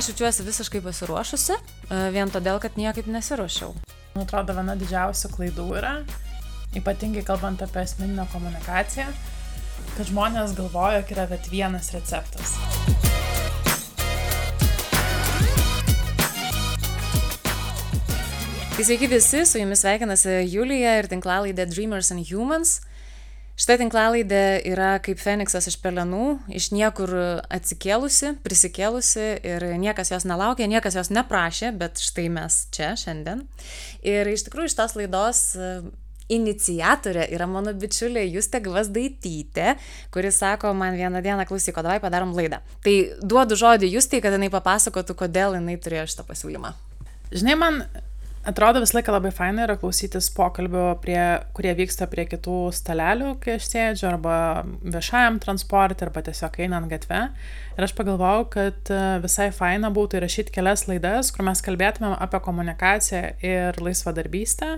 Aš jaučiuosi visiškai pasiruošusi, e, vien todėl, kad niekaip nesiruošiau. Man atrodo, viena didžiausių klaidų yra, ypatingai kalbant apie asmeninę komunikaciją, kad žmonės galvoja, jog yra bet vienas receptas. Tai sveiki visi, su jumis sveikinasi Julija ir tinklalaidė Dreamers and Humans. Šita tinklalaidė yra kaip Feniksas iš pelenų, iš niekur atsikėlusi, prisikėlusi ir niekas jos nelaukė, niekas jos neprašė, bet štai mes čia šiandien. Ir iš tikrųjų šitos laidos e, iniciatorė yra mano bičiulė Justė Gvasdaitytė, kuris sako man vieną dieną, klausyk, o davai padarom laidą. Tai duodu žodį Justė, kad jinai papasakotų, kodėl jinai turėjo šitą pasiūlymą. Žinai, man Atrodo visą laiką labai faina yra klausytis pokalbių, prie, kurie vyksta prie kitų stalelių, kai aš sėdžiu, arba viešajam transportui, arba tiesiog einant gatve. Ir aš pagalvojau, kad e, visai faina būtų įrašyti kelias laidas, kur mes kalbėtumėm apie komunikaciją ir laisvadarbystę.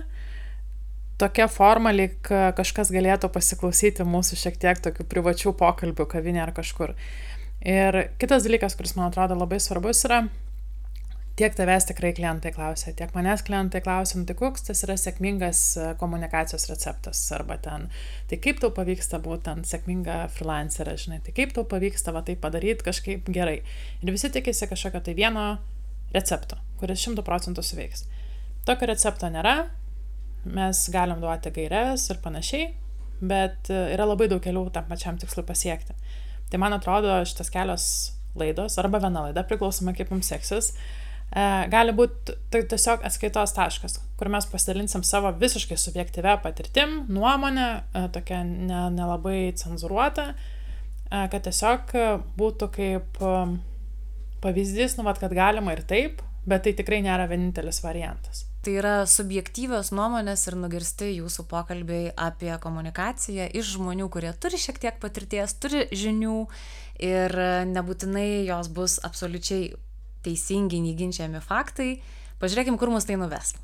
Tokia forma, lyg kažkas galėtų pasiklausyti mūsų šiek tiek tokių privačių pokalbių kavinė ar kažkur. Ir kitas dalykas, kuris man atrodo labai svarbus yra, tiek tavęs tikrai klientai klausia, tiek manęs klientai klausia, nu, tai koks tas yra sėkmingas e, komunikacijos receptas, arba ten, tai kaip tau pavyksta būti ten sėkminga freelancerė, žinai, tai kaip tau pavyksta va tai padaryti kažkaip gerai. Ir visi tikisi kažkokio tai vieno recepto, kuris šimtų procentų suveiks. Tokio recepto nėra, mes galim duoti gairias ir panašiai, bet e, yra labai daug kelių tam pačiam tikslui pasiekti. Tai man atrodo, šitas kelios laidos arba viena laida, priklausomai kaip mums seksis, uh, gali būti tai tiesiog atskaitos taškas, kur mes pasidalinsim savo visiškai subjektyvę patirtim, nuomonę, e, tokia nelabai ne, ne cenzuruota, e, kad tiesiog būtų kaip pavyzdys, nu, vat, kad galima ir taip, bet tai tikrai nėra vienintelis variantas. Tai yra subjektyvios nuomonės ir nugirsti jūsų pokalbiai apie komunikaciją iš žmonių, kurie turi šiek tiek patirties, turi žinių ir nebūtinai jos bus absoliučiai teisingi, neginčiami faktai, pažiūrėkim, kur mus tai nuves.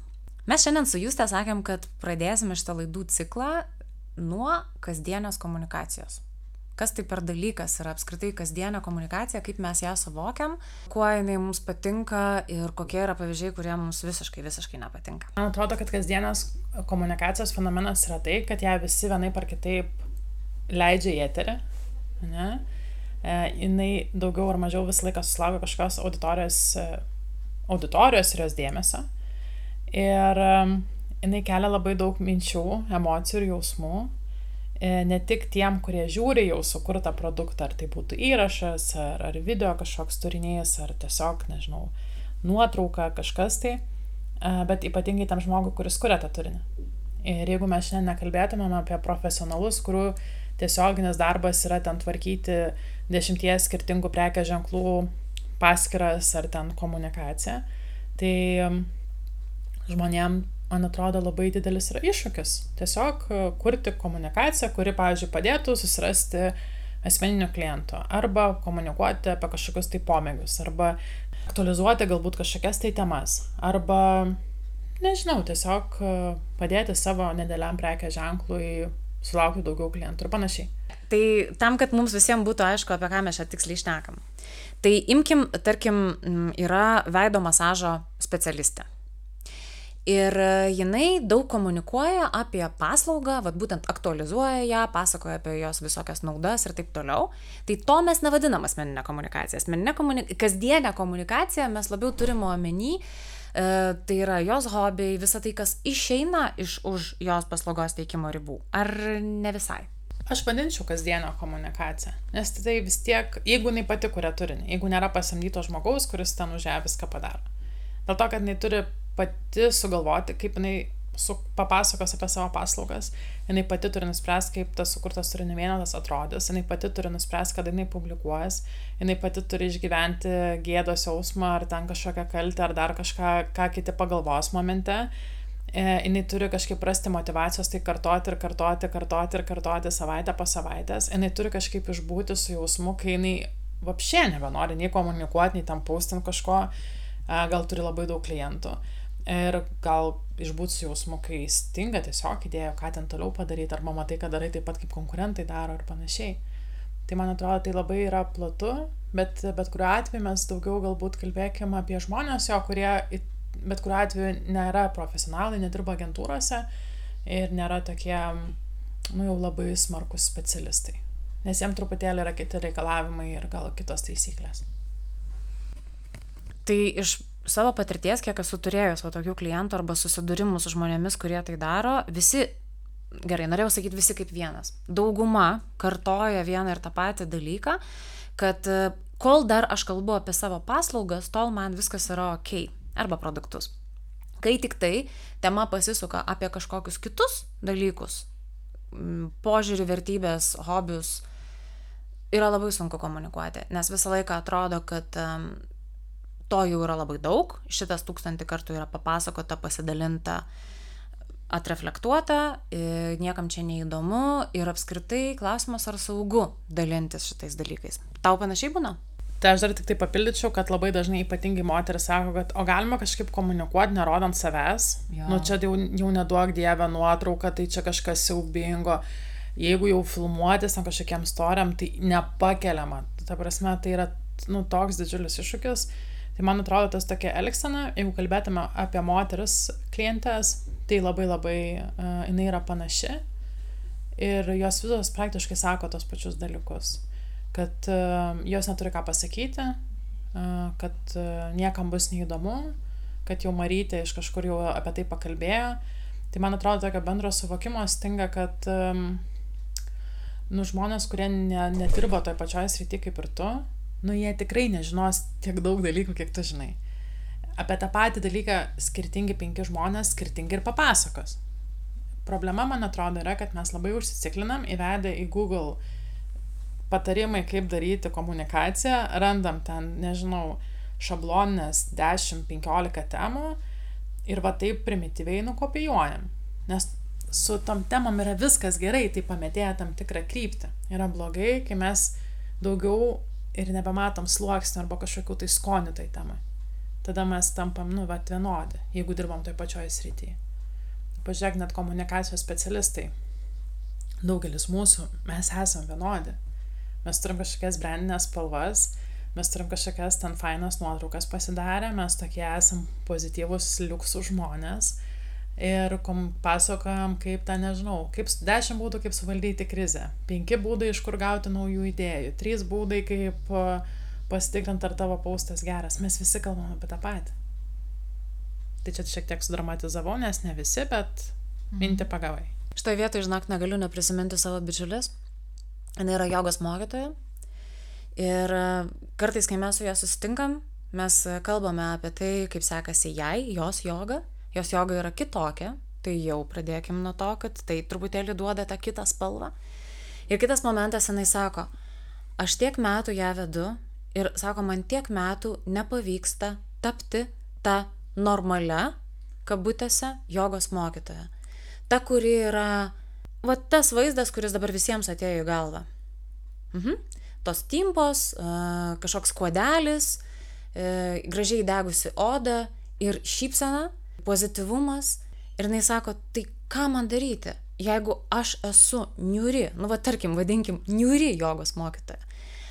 Mes šiandien su Justė sakėm, kad pradėsime šitą laidų ciklą nuo kasdienės komunikacijos. Kas tai per dalykas yra apskritai kasdienė komunikacija, kaip mes ją suvokiam, kuo jinai mums patinka ir kokie yra pavyzdžiai, kurie mums visiškai, visiškai nepatinka. Man atrodo, kad kasdienės komunikacijos fenomenas yra tai, kad ją visi vienaip ar kitaip leidžia į eterį. Ne? E, jinai daugiau ar mažiau visą laiką susilaukia kažkokios auditorijos, e, auditorijos ir jos dėmesio. Ir jinai kelia labai daug minčių, emocijų ir jausmų. E, ne tik tiem, kurie žiūri jau sukurtą produktą, ar tai būtų įrašas, ar, ar video kažkoks turinys, ar tiesiog, nežinau, nuotrauka, kažkas tai, bet ypatingai tam žmogui, kuris kuria tą turinį. Ir jeigu mes šiandien nekalbėtumėm apie profesionalus, kurių tiesioginis darbas yra ten tvarkyti dešimties skirtingų prekės ženklų paskiras ar ten komunikaciją. Tai žmonėm, man atrodo, labai didelis yra iššūkis. Tiesiog uh, kurti komunikaciją, kuri, pavyzdžiui, padėtų susirasti asmeninių klientų arba komunikuoti apie kažkokius tai pomėgius arba aktualizuoti galbūt kažkokias tai temas arba, nežinau, tiesiog uh, padėti savo nedėliam prekės ženklui sulaukti daugiau klientų ir panašiai. Tai tam, kad mums visiems būtų aišku, apie ką mes čia tiksliai išnekam. Tai imkim, tarkim, yra veido masažo specialistė. Ir jinai daug komunikuoja apie paslaugą, vad būtent aktualizuoja ją, pasakoja apie jos visokias naudas ir taip toliau. Tai to mes nevadinam asmeninė komunikacija. Asmeninė komunika kasdienė komunikacija mes labiau turime omeny, e, tai yra jos hobiai, visa tai, kas išeina iš už jos paslaugos teikimo ribų. Ar ne visai? Aš vadinčiau kasdienio komunikaciją, nes tai vis tiek, jeigu jinai pati kuria turinį, jeigu nėra pasamdyto žmogaus, kuris ten už ją viską padaro. Dėl to, kad jinai turi pati sugalvoti, kaip jinai su, papasakos apie savo paslaugas, jinai pati turi nuspręsti, kaip tas sukurtas turinio vienetas atrodys, jinai pati turi nuspręsti, kada jinai publikuojas, jinai pati turi išgyventi gėdos jausmą ar ten kažkokią kaltę ar dar kažką, ką kiti pagalvos momente. E, jinai turi kažkaip rasti motivacijos tai kartoti ir kartoti, kartoti ir kartoti savaitę po savaitės, jinai turi kažkaip išbūti su jausmu, kai jinai vapšė nebenori nei komunikuoti, nei tam paustinti kažko, e, gal turi labai daug klientų. Ir gal išbūti su jausmu, kai stinga tiesiog idėja, ką ten toliau padaryti, arba matai, kad darai taip pat kaip konkurentai daro ir panašiai. Tai man atrodo, tai labai yra platu, bet bet kuriuo atveju mes daugiau galbūt kalbėkim apie žmonės jo, kurie bet kuriuo atveju nėra profesionalai, nedirba agentūrose ir nėra tokie, nu jau labai smarkus specialistai. Nes jiem truputėlį yra kiti reikalavimai ir gal kitos taisyklės. Tai iš savo patirties, kiek esu turėjęs va, tokių klientų arba susidūrimų su žmonėmis, kurie tai daro, visi, gerai, norėjau sakyti visi kaip vienas. Dauguma kartoja vieną ir tą patį dalyką, kad e, kol dar aš kalbu apie savo paslaugas, tol man viskas yra ok arba produktus. Kai tik tai tema pasisuka apie kažkokius kitus dalykus, požiūrį, vertybės, hobius, yra labai sunku komunikuoti, nes visą laiką atrodo, kad um, to jau yra labai daug, šitas tūkstantį kartų yra papasakota, pasidalinta, atreflektuota, niekam čia neįdomu ir apskritai klausimas, ar saugu dalintis šitais dalykais. Tau panašiai būna? Tai aš dar tik tai papildyčiau, kad labai dažnai ypatingai moteris sako, kad o galima kažkaip komunikuoti, nerodant savęs. Ja. Nu čia jau, jau neduok dievę nuotrauką, tai čia kažkas siaubingo. Jeigu jau filmuotis ant kažkokiam storiam, tai nepakeliama. Ta prasme, tai yra nu, toks didžiulis iššūkis. Tai man atrodo, tas tokia elgsena, jeigu kalbėtume apie moteris klientės, tai labai labai uh, jinai yra panaši. Ir jos visos praktiškai sako tos pačius dalykus kad uh, jos neturi ką pasakyti, uh, kad uh, niekam bus neįdomu, kad jau Marytė iš kažkur jau apie tai pakalbėjo. Tai man atrodo, tokio bendro suvokimo stinga, kad um, nu, žmonės, kurie ne, nedirba toje pačioje srityje kaip ir tu, nu, jie tikrai nežinos tiek daug dalykų, kiek tu žinai. Apie tą patį dalyką skirtingi penki žmonės skirtingi ir papasakos. Problema, man atrodo, yra, kad mes labai užsiciklinam įvedę į Google patarimai, kaip daryti komunikaciją, randam ten, nežinau, šablonės 10-15 temų ir va taip primityviai nukopijuojam. Nes su tom temom yra viskas gerai, tai pametėję tam tikrą kryptį. Yra blogai, kai mes daugiau ir nebematom sluoksnių arba kažkokių tai skonių tai temai. Tada mes tampam, nu, va, vienodi, jeigu dirbam toj pačioje srityje. Pažiūrėk, net komunikacijos specialistai. Daugelis mūsų, mes esam vienodi mes turim kažkokias brandinės spalvas, mes turim kažkokias ten fainas nuotraukas pasidarę, mes tokie esam pozityvus liuksų žmonės ir pasakojam, kaip tą nežinau, kaip dešimt būdų, kaip suvaldyti krizę, penki būdai, iš kur gauti naujų idėjų, trys būdai, kaip pasitikrinti, ar tavo paustas geras, mes visi kalbam apie tą patį. Tai čia šiek tiek sudramatizavau, nes ne visi, bet mhm. mintį pagavai. Šitoje vietoje, žinok, negaliu neprisiminti savo bičiulės, Jis yra jogos mokytoja. Ir e, kartais, kai mes su ja susitinkam, mes kalbame apie tai, kaip sekasi jai, jos joga. Jos joga yra kitokia. Tai jau pradėkim nuo to, kad tai truputėlį duoda tą kitą spalvą. Ir kitas momentas, jinai sako, aš tiek metų ją vedu ir sako, man tiek metų nepavyksta tapti tą normalią, kabutėse, jogos mokytoją. Ta, kuri yra va tas vaizdas, kuris dabar visiems atėjo į galvą. Mhm. Tos timpos, kažkoks kuodelis, e, gražiai degusi oda ir šypsena, pozityvumas. Ir jinai sako, tai ką man daryti, jeigu aš esu niuri, nu va tarkim, vadinkim, niuri jogos mokytoja.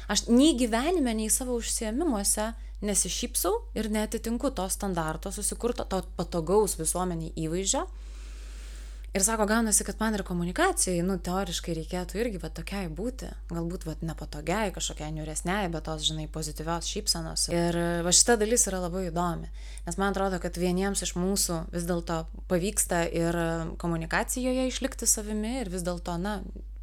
Aš nei gyvenime, nei savo užsiemimuose nesišypsau ir netitinku to standarto susikurto, to patogaus visuomeniai įvaizdžio Ir sako, gaunasi, kad man ir komunikacijai, nu, teoriškai reikėtų irgi va tokiai būti, galbūt va nepatogiai, kažkokiai niuresniai, bet tos, žinai, pozityvios šypsenos. Ir va šita dalis yra labai įdomi, nes man atrodo, kad vieniems iš mūsų vis dėlto pavyksta ir komunikacijoje išlikti savimi ir vis dėlto, na,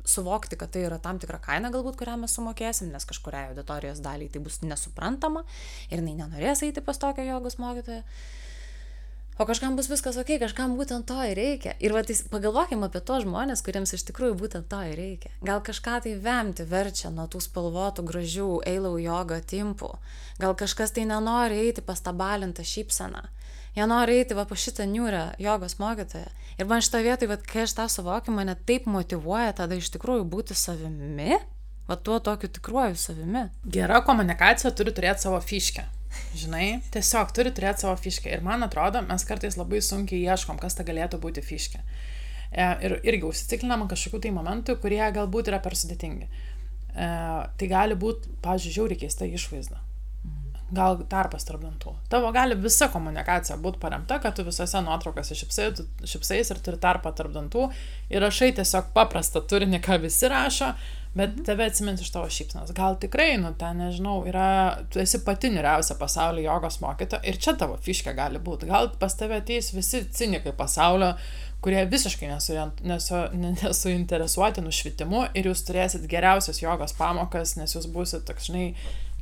suvokti, kad tai yra tam tikra kaina galbūt, kurią mes sumokėsim, nes kažkuriai auditorijos daliai tai bus nesuprantama ir jinai nenorės eiti pas tokią jogos mokytoją. O kažkam bus viskas ok, kažkam būtent to ir reikia. Ir va, tai pagalvokim apie tos žmonės, kuriems iš tikrųjų būtent to ir reikia. Gal kažką tai vemti verčia nuo tų spalvotų, gražių eilau jogo timpų. Gal kažkas tai nenori eiti pas tą balintą šypseną. Jie nori eiti va pa šitą niūrę jogos mokytoją. Ir man šitą vietą, va, kai aš tą suvokiu, mane taip motivuoja tada iš tikrųjų būti savimi, va tuo tokiu tikruoju savimi. Gera komunikacija turi turėti savo fiškę. Žinai, tiesiog turi turėti savo fiškę. Ir man atrodo, mes kartais labai sunkiai ieškom, kas ta galėtų būti fiškė. E, ir irgi užsiciklinam kažkokių tai momentų, kurie galbūt yra per sudėtingi. E, tai gali būti, pavyzdžiui, žiauriai keista išvaizda. Gal tarpas tarp dantų. Tavo gali visa komunikacija būti paremta, kad tu visose nuotraukose šipsais, šipsais ir turi tarpą tarp dantų ir rašai tiesiog paprastą turinį, ką visi rašo, bet mhm. tave atsimins iš tavo šypsnos. Gal tikrai, nu, ten, nežinau, yra, tu esi pati niuriausia pasaulio jogos mokytoja ir čia tavo fiškė gali būti. Gal pas tave ateis visi cinikai pasaulio, kurie visiškai nesu, nesu, nesuinteresuoti nušvitimu ir jūs turėsit geriausias jogos pamokas, nes jūs būsit toks, žinai,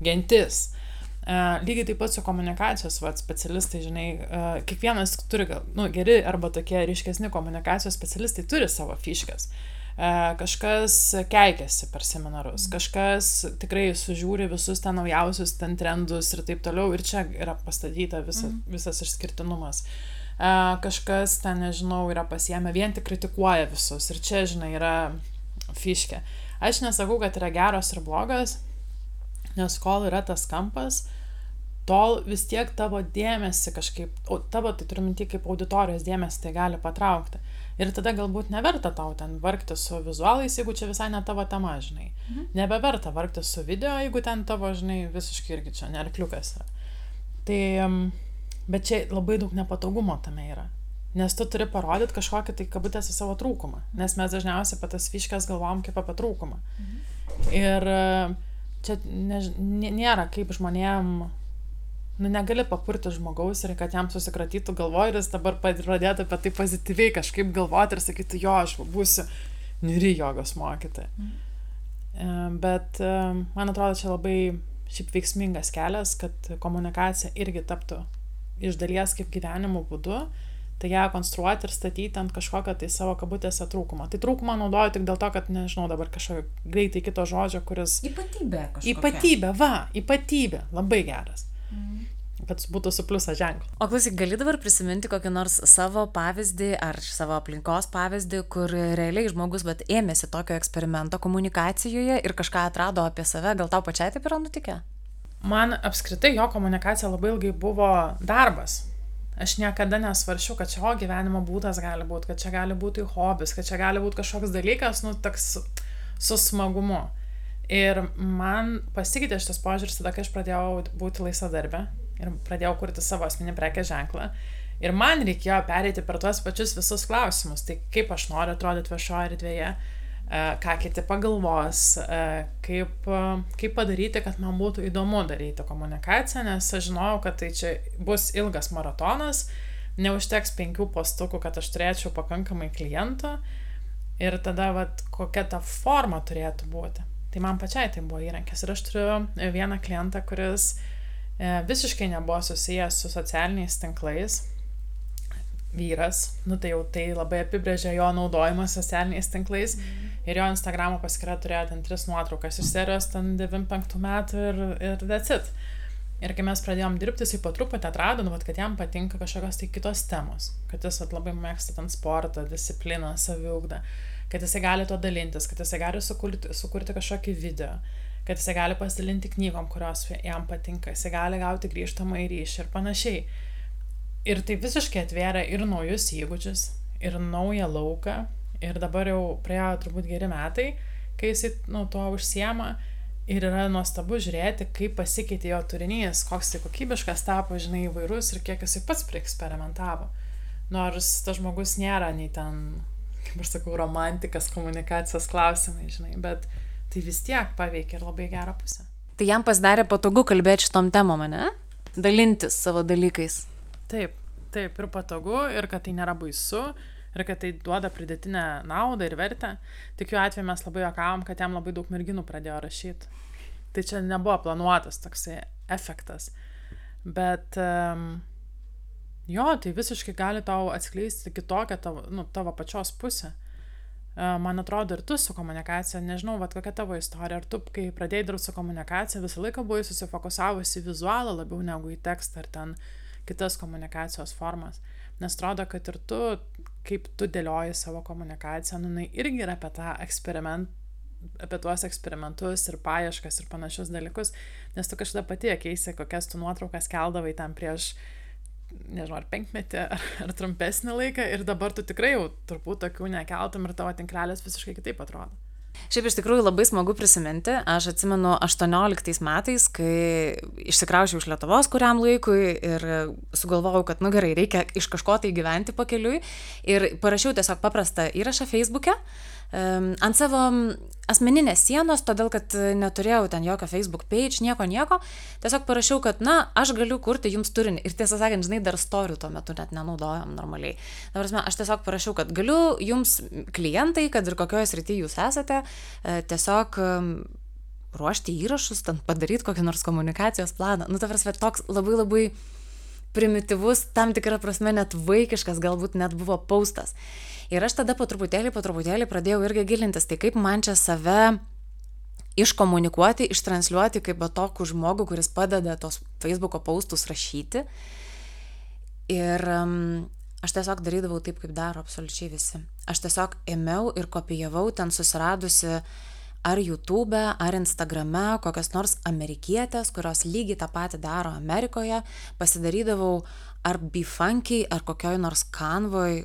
gentis. Uh, lygiai taip pat su komunikacijos vat, specialistai, žinai, uh, kiekvienas turi, nu, geri arba tokie ryškesni komunikacijos specialistai turi savo fiškas. Uh, kažkas keikiasi per seminarus, kažkas tikrai sužiūri visus ten naujausius ten trendus ir taip toliau ir čia yra pastatyta visa, mm. visas išskirtinumas. Uh, kažkas ten, nežinau, yra pasiemę, vien tik kritikuoja visus ir čia, žinai, yra fiškė. Aš nesakau, kad yra geros ir blogas, nes kol yra tas kampas, tol vis tiek tavo dėmesį kažkaip, o tavo tai turiu minti kaip auditorijos dėmesį tai gali patraukti. Ir tada galbūt neverta tau ten vargti su vizualais, jeigu čia visai ne tavo tema, žinai. Mhm. Nebeverta vargti su video, jeigu ten tavo, žinai, visiškai irgi čia nerkliukas yra. Tai, bet čia labai daug nepatogumo tame yra. Nes tu turi parodyti kažkokį tai kabutėse savo trūkumą. Nes mes dažniausiai apie tas fiškas galvom kaip apie trūkumą. Mhm. Ir čia než, nėra kaip žmonėm, nu negali papurti žmogaus ir kad jam susikratytų galvoj ir jis dabar pradėtų apie tai pozityviai kažkaip galvoti ir sakytų, jo, aš būsiu niri jogos mokytoja. Mm. Bet e, man atrodo, čia labai šiaip veiksmingas kelias, kad komunikacija irgi taptų iš dalies kaip gyvenimo būdu. Tai ją konstruoti ir statyti ant kažkokio tai savo kabutėse trūkumo. Tai trūkumą naudoju tik dėl to, kad nežinau dabar kažkokio greitai kito žodžio, kuris... Ypatybė kažkokia. Ypatybė, va, ypatybė, labai geras. Mm kad būtų su pliuso ženklu. O klausyk, gali dabar prisiminti kokį nors savo pavyzdį ar savo aplinkos pavyzdį, kur realiai žmogus bet ėmėsi tokio eksperimento komunikacijoje ir kažką atrado apie save, gal tau pačiai taip yra nutikę? Man apskritai jo komunikacija labai ilgai buvo darbas. Aš niekada nesvaršiau, kad čia o gyvenimo būdas gali būti, kad čia gali būti hobis, kad čia gali būti kažkoks dalykas, nu, toks su smagumu. Ir man pasikeitė šitas požiūris tada, kai aš pradėjau būti laisva darbė ir pradėjau kurti savo asmenį prekės ženklą. Ir man reikėjo pereiti per tuos pačius visus klausimus. Tai kaip aš noriu atrodyti viešoje erdvėje, E, ką kiti pagalvos, e, kaip, e, kaip padaryti, kad man būtų įdomu daryti komunikaciją, nes aš žinojau, kad tai čia bus ilgas maratonas, neužteks penkių postukų, kad aš turėčiau pakankamai klientų ir tada, vat, kokia ta forma turėtų būti. Tai man pačiai tai buvo įrankis. Ir aš turiu vieną klientą, kuris visiškai nebuvo susijęs su socialiniais tinklais, vyras, nu tai jau tai labai apibrėžia jo naudojimą socialiniais tinklais. Mm ir jo Instagramo paskyra turėjo ten tris nuotraukas iš serijos ten 95 metų ir, ir that's it. Ir kai mes pradėjom dirbti, jisai po truputį atrado, nu, vat, kad jam patinka kažkokios tai kitos temos, kad jis vat, labai mėgsta ten sportą, discipliną, saviugdą, kad jisai gali to dalintis, kad jisai gali sukurti, sukurti kažkokį video, kad jisai gali pasidalinti knygom, kurios jam patinka, jisai gali gauti grįžtamą į ryšį ir panašiai. Ir tai visiškai atvėrė ir naujus įgūdžius, ir naują lauką, Ir dabar jau praėjo turbūt geri metai, kai jisai nu, tuo užsiema. Ir yra nuostabu žiūrėti, kaip pasikeitė jo turinys, koks tai kokybiškas tapo, žinai, įvairus ir kiek jisai pats prieksperimentavo. Nors tas žmogus nėra nei ten, kaip aš sakau, romantikas, komunikacijos klausimai, žinai, bet tai vis tiek paveikia ir labai gerą pusę. Tai jam pasidarė patogu kalbėti šitom temom, ne? Dalintis savo dalykais. Taip, taip, ir patogu, ir kad tai nėra baisu, ir kad tai duoda pridėtinę naudą ir vertę. Tik jų atveju mes labai jokavom, kad jam labai daug merginų pradėjo rašyti. Tai čia nebuvo planuotas toksai efektas. Bet um, jo, tai visiškai gali tau atskleisti kitokią tavo, nu, tavo pačios pusę. Uh, man atrodo, ir tu su komunikacija, nežinau, vat, kokia tavo istorija, ar tu, kai pradėjai dirbti su komunikacija, visą laiką buvai susifokusavusi į vizualą labiau negu į tekstą ar ten kitas komunikacijos formas. Nes atrodo, kad ir tu, kaip tu dėlioji savo komunikaciją, nu, jinai irgi yra apie tą eksperimentą apie tuos eksperimentus ir paieškas ir panašius dalykus, nes tu kažkada pati keisi, kokias tu nuotraukas keldavai tam prieš, nežinau, ar penkmetį, ar, ar trumpesnį laiką ir dabar tu tikrai jau turbūt tokių nekeltum ir tavo tinklelis visiškai kitaip atrodo. Šiaip iš tikrųjų labai smagu prisiminti, aš atsimenu 18 metais, kai išsikraušiau iš Lietuvos kuriam laikui ir sugalvojau, kad, nu gerai, reikia iš kažko tai gyventi pakeliui ir parašiau tiesiog paprastą įrašą Facebook'e ant savo asmeninės sienos, todėl kad neturėjau ten jokio Facebook page, nieko, nieko. Tiesiog parašiau, kad, na, aš galiu kurti jums turinį. Ir tiesą sakant, žinai, dar storių tuo metu net nenaudojom normaliai. Dabar, aš tiesiog parašiau, kad galiu jums klientai, kad ir kokioje srityje jūs esate, e, tiesiog ruošti įrašus, ten padaryti kokį nors komunikacijos planą. Nu, ta prasme, toks labai labai primityvus, tam tikrą prasme net vaikiškas, galbūt net buvo paustas. Ir aš tada po truputėlį, po truputėlį pradėjau irgi gilintis, tai kaip man čia save iškomunikuoti, ištransliuoti kaip tokų žmogų, kuris padeda tos Facebook'o paustus rašyti. Ir um, aš tiesiog darydavau taip, kaip daro absoliučiai visi. Aš tiesiog ėmiau ir kopijavau ten susiradusi ar YouTube, ar Instagrame kokias nors amerikietės, kurios lygiai tą patį daro Amerikoje, pasidarydavau ar bifunkiai, ar kokioj nors kanvoj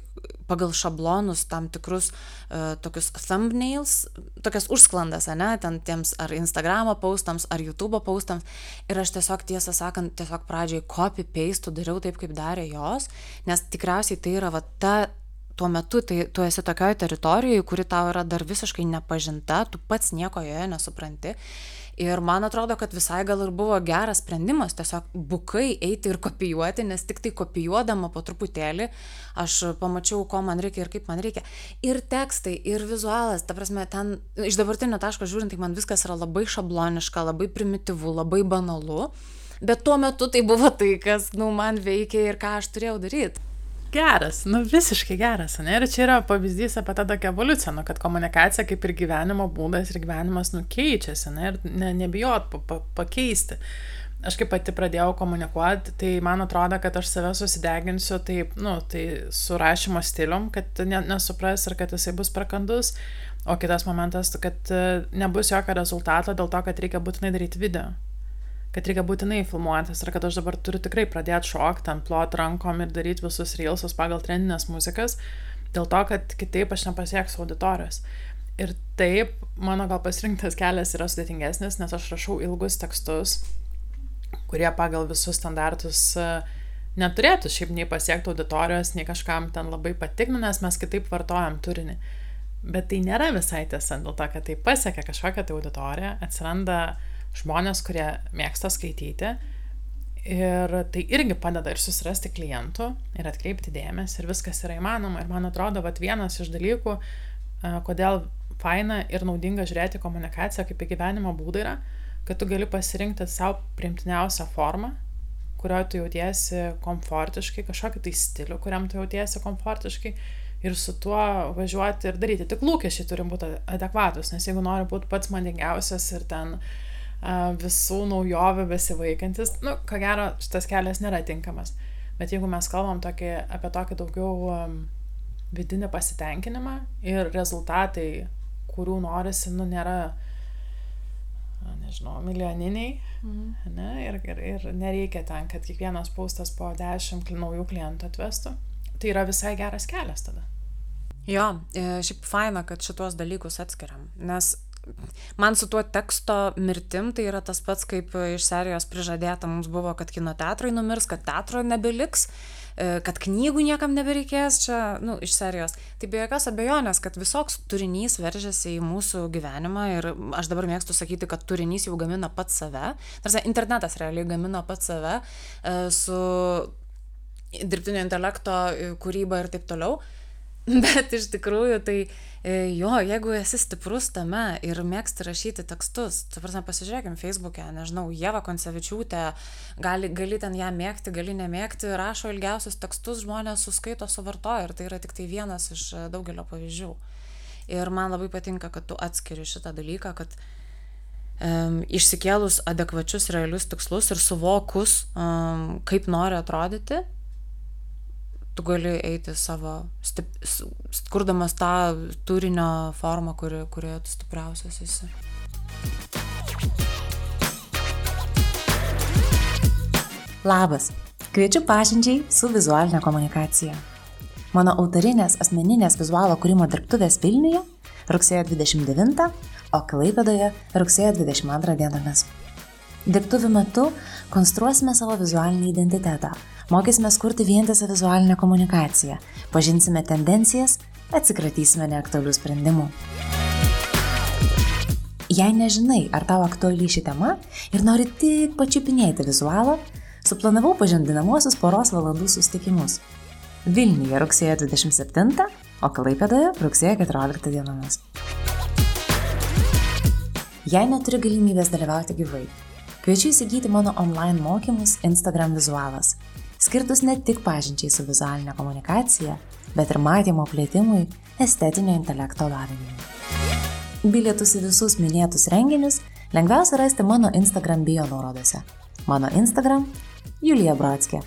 pagal šablonus tam tikrus uh, tokius thumbnails, tokias užsklandas, ne, ten tiems ar Instagramo postams, ar YouTube postams. Ir aš tiesiog, tiesą sakant, tiesiog pradžiai copy-paste dariau taip, kaip darė jos, nes tikriausiai tai yra va ta tuo metu tai tu esi tokioj teritorijoj, kuri tau yra dar visiškai nepažinta, tu pats nieko joje nesupranti ir man atrodo kad visai gal ir buvo geras sprendimas tiesiog bukai eiti ir kopijuoti nes tiktai kopijuodama po truputėlį aš pamačiau ko man reikia ir kaip man reikia. Ir tekstai ir vizualas ta prasme ten iš dabartinio taško žiūrint tai man viskas yra labai šabloniška labai primityvu labai banalu. Bet tuo metu tai buvo tai kas nu man veikė ir ką aš turėjau daryt Geras, nu visiškai geras, ne? Ir čia yra pavyzdys apie tą tokią evoliuciją, nu, kad komunikacija kaip ir gyvenimo būdas ir gyvenimas nukeičiasi, ne? Ir ne, nebijot pa, pa, pakeisti. Aš kaip pati pradėjau komunikuoti, tai man atrodo, kad aš save susideginsiu taip, nu, tai su rašymo stilium, kad ne, nesupras ir kad jisai bus prakandus. O kitas momentas, kad e, nebus jokio rezultato dėl to, kad reikia būtinai daryti video kad reikia būtinai filmuotis ir kad aš dabar turiu tikrai pradėti šokti, ant plot rankom ir daryti visus reelsus pagal trendinės muzikas, dėl to, kad kitaip aš nepasieksiu auditorijos. Ir taip, mano gal pasirinktas kelias yra sudėtingesnis, nes aš rašau ilgus tekstus, kurie pagal visus standartus e, neturėtų šiaip nei pasiekti auditorijos, nei kažkam ten labai patikti, nes mes kitaip vartojam turinį. Bet tai nėra visai tiesa, dėl to, kad tai pasiekia kažkokią tai auditoriją, atsiranda uh, žmonės, kurie mėgsta skaityti. Ir tai irgi padeda ir susirasti klientų, ir atkreipti dėmesį, ir viskas yra įmanoma. Ir man atrodo, kad vienas iš dalykų, kodėl faina ir naudinga žiūrėti komunikaciją kaip į gyvenimo būdą yra, kad tu gali pasirinkti savo primtiniausią formą, kurioje tu jautiesi komfortiškai, kažkokį tai stilių, kuriam tu jautiesi komfortiškai ir su tuo važiuoti ir daryti. Tik lūkesčiai turi būti adekvatus, nes jeigu nori būti pats mandingiausias ir ten uh, visų naujovių besivaikantis, nu, ko gero, šitas kelias nėra tinkamas. Bet jeigu mes kalbam tokį, apie tokį daugiau vidinį pasitenkinimą ir rezultatai, kurių norisi, nu, nėra, nežinau, milijoniniai, mhm. ne, ir, ir, ir nereikia ten, kad kiekvienas paustas po dešimt naujų klientų atvestų, tai yra visai geras kelias tada. Jo, e, šiaip faina, kad šitos dalykus atskiriam, nes man su tuo teksto mirtim tai yra tas pats, kaip iš serijos prižadėta mums buvo, kad kino teatrai numirs, kad teatro nebeliks, e, kad knygų niekam nebereikės čia, nu, iš serijos. Tai be jokios abejonės, kad visoks turinys veržiasi į mūsų gyvenimą ir aš dabar mėgstu sakyti, kad turinys jau gamina pats save. Tarsi internetas realiai gamina pats save e, su dirbtinio intelekto e, kūryba ir taip toliau. Bet iš tikrųjų tai E, jo, jeigu esi stiprus tame ir mėgsti rašyti tekstus, tu prasme, pasižiūrėkim Facebook'e, nežinau, Jeva Koncevičiūtė, gali, gali ten ją mėgti, gali nemėgti, rašo ilgiausius tekstus, žmonės suskaito, suvartoja ir tai yra tik tai vienas iš e, daugelio pavyzdžių. Ir man labai patinka, kad tu atskiri šitą dalyką, kad um, išsikėlus adekvačius realius tikslus ir suvokus, um, kaip nori atrodyti, tu gali eiti savo, stip, kurdamas tą turinio formą, kuri, kurioje tu stipriausias esi. Labas, kviečiu pažinčiai su vizualinė komunikacija. Mano autorinės asmeninės vizualo kūrimo dirbtuvės Vilniuje rugsėjo 29, o Klaipėdoje rugsėjo 22 dienomis. Dirbtuvių metu konstruosime savo vizualinį identitetą, mokysime kurti vientisą vizualinę komunikaciją, pažinsime tendencijas, atsikratysime neaktualių sprendimų. Jei nežinai, ar tau aktuali ši tema ir nori tik pačiupinėti vizualą, suplanavau pažindinamosius poros valandų susitikimus. Vilniuje rugsėjo 27, o Klaipėdoje rugsėjo 14 dienomis. Jei neturi galimybės dalyvauti gyvai, kviečiu įsigyti mano online mokymus Instagram vizualas, skirtus ne tik pažinčiai su vizualinė komunikacija, bet ir matymo plėtimui, estetinio intelekto lavinimui. Bilietus į visus minėtus renginius lengviausia rasti mano Instagram bio nuorodose. Mano Instagram - Julija Brodskė.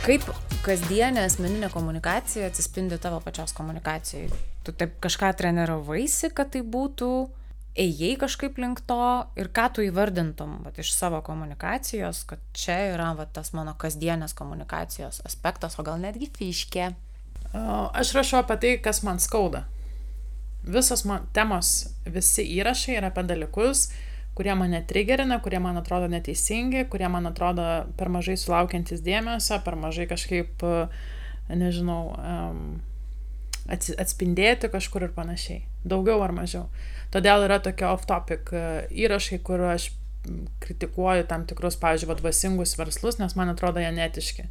Kaip kasdienė asmeninė komunikacija atsispindi tavo pačios komunikacijai? Tu taip kažką treniravaisi, kad tai būtų, ėjai kažkaip link to ir ką tu įvardintum vat, iš savo komunikacijos, kad čia yra vat, tas mano kasdienės komunikacijos aspektas, o gal netgi fiškė. Aš rašau apie tai, kas man skauda. Visos man, temos, visi įrašai yra apie dalykus, kurie mane trigerina, kurie man atrodo neteisingi, kurie man atrodo per mažai sulaukiantis dėmesio, per mažai kažkaip, nežinau, atspindėti kažkur ir panašiai. Daugiau ar mažiau. Todėl yra tokie off-topic e, įrašai, kur aš kritikuoju tam tikrus, pavyzdžiui, dvasingus verslus, nes man atrodo jie netiški.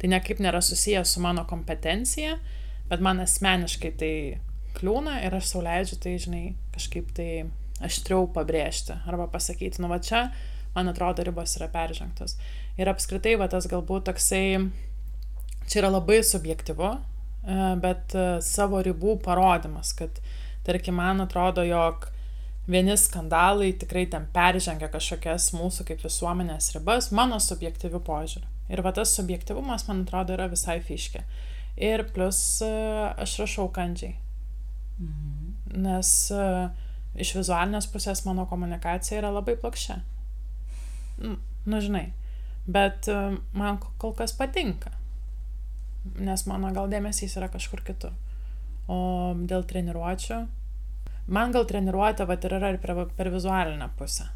Tai niekaip nėra susijęs su mano kompetencija, bet man asmeniškai tai kliūna ir aš sauliaidžiu tai, žinai, kažkaip tai aštriau pabrėžti arba pasakyti, nu va čia, man atrodo, ribos yra peržengtos. Ir apskritai, va tas galbūt toksai, čia yra labai subjektivu, e, bet e, savo ribų parodimas, kad, tarkim, man atrodo, jog vieni skandalai tikrai ten peržengia kažkokias mūsų kaip visuomenės ribas, mano subjektyvių požiūrių. Ir va tas subjektivumas, man atrodo, yra visai fiškė. Ir plus e, aš rašau kandžiai. Mhm. Nes uh, iš vizualinės pusės mano komunikacija yra labai plokščia. Nu, nu žinai, bet e, man kol kas patinka, nes mano gal dėmesys yra kažkur kitur. O dėl treniruočio, man gal treniruotė vat, ir yra ir per, per vizualinę pusę.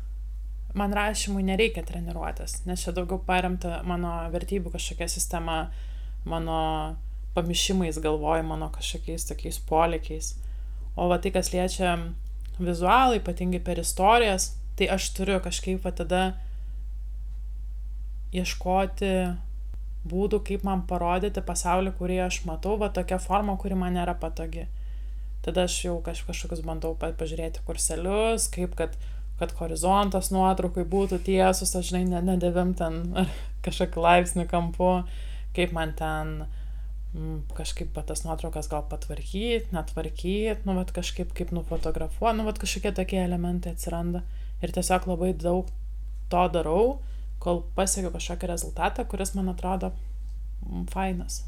Man rašymui nereikia treniruotės, nes čia daugiau paremta mano vertybių kažkokia sistema, mano pamišimais galvoj, mano kažkokiais tokiais polikiais. O va tai, kas liečia vizualą, ypatingai per istorijas, tai aš turiu kažkaip va tada ieškoti būdų, kaip man parodyti pasaulį, kurį aš matau, va tokia forma, kuri man nėra patogi. Tada aš jau kaž, kažkokius bandau pažiūrėti kurselius, kaip kad, kad horizontas nuotraukai būtų tiesus, aš žinai, nedavim ten ar kažkokį laipsnį kampu, kaip man ten uh, Mm, kažkaip tas nuotraukas gal patvarkyti, netvarkyti, nu, vat, kažkaip kaip nufotografuoti, nu, vat, kažkokie tokie elementai atsiranda. Ir tiesiog labai daug to darau, kol pasiekiu kažkokį rezultatą, kuris man atrodo mm, fainas.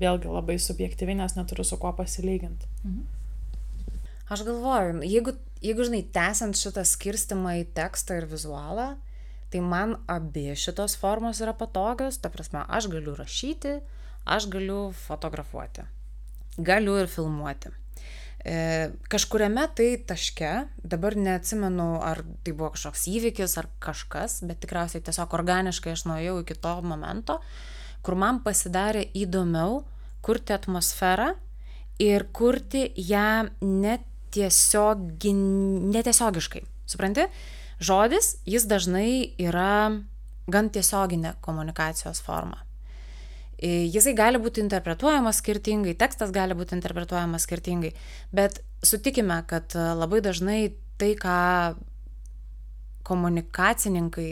Vėlgi labai subjektyviai, nes neturiu su kuo pasilyginti. Mhm. Aš galvoju, jeigu, jeigu žinai, tęsiant šitą skirstimą į tekstą ir vizualą, tai man abi šitos formos yra patogios, ta prasme, aš galiu rašyti, aš galiu fotografuoti, galiu ir filmuoti. E, kažkuriame tai taške, dabar neatsimenu, ar tai buvo kažkoks įvykis ar kažkas, bet tikriausiai tiesiog organiškai aš nuėjau iki to momento, kur man pasidarė įdomiau kurti atmosferą ir kurti ją netiesiogi, netiesiogiškai. Supranti? Žodis, jis dažnai yra gan tiesioginė komunikacijos forma. Jisai gali būti interpretuojamas skirtingai, tekstas gali būti interpretuojamas skirtingai, bet sutikime, kad e, labai dažnai tai, ką komunikacininkai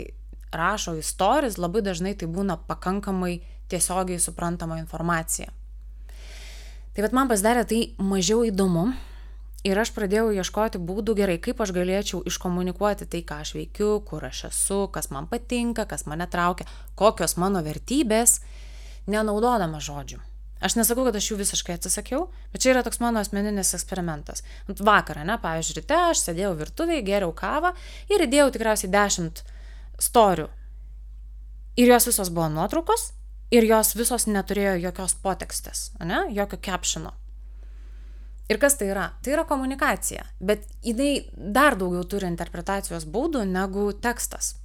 rašo istorijos, labai dažnai tai būna pakankamai tiesiogiai suprantama informacija. Tai vad man pasidarė tai mažiau įdomu ir aš pradėjau ieškoti būdų gerai, kaip aš galėčiau iškomunikuoti tai, ką aš veikiu, kur aš esu, kas man patinka, kas mane traukia, kokios mano vertybės nenaudodama žodžių. Aš nesakau, kad aš jų visiškai atsisakiau, bet čia yra toks mano asmeninis eksperimentas. Vakarą, ne, pavyzdžiui, ryte aš sėdėjau virtuvėje, geriau kavą ir įdėjau tikriausiai dešimt storių. Ir jos visos buvo nuotraukos ir jos visos neturėjo jokios potekstės, ne, jokio captiono. Ir kas tai yra? Tai yra komunikacija, bet jinai dar daugiau turi interpretacijos būdų negu tekstas.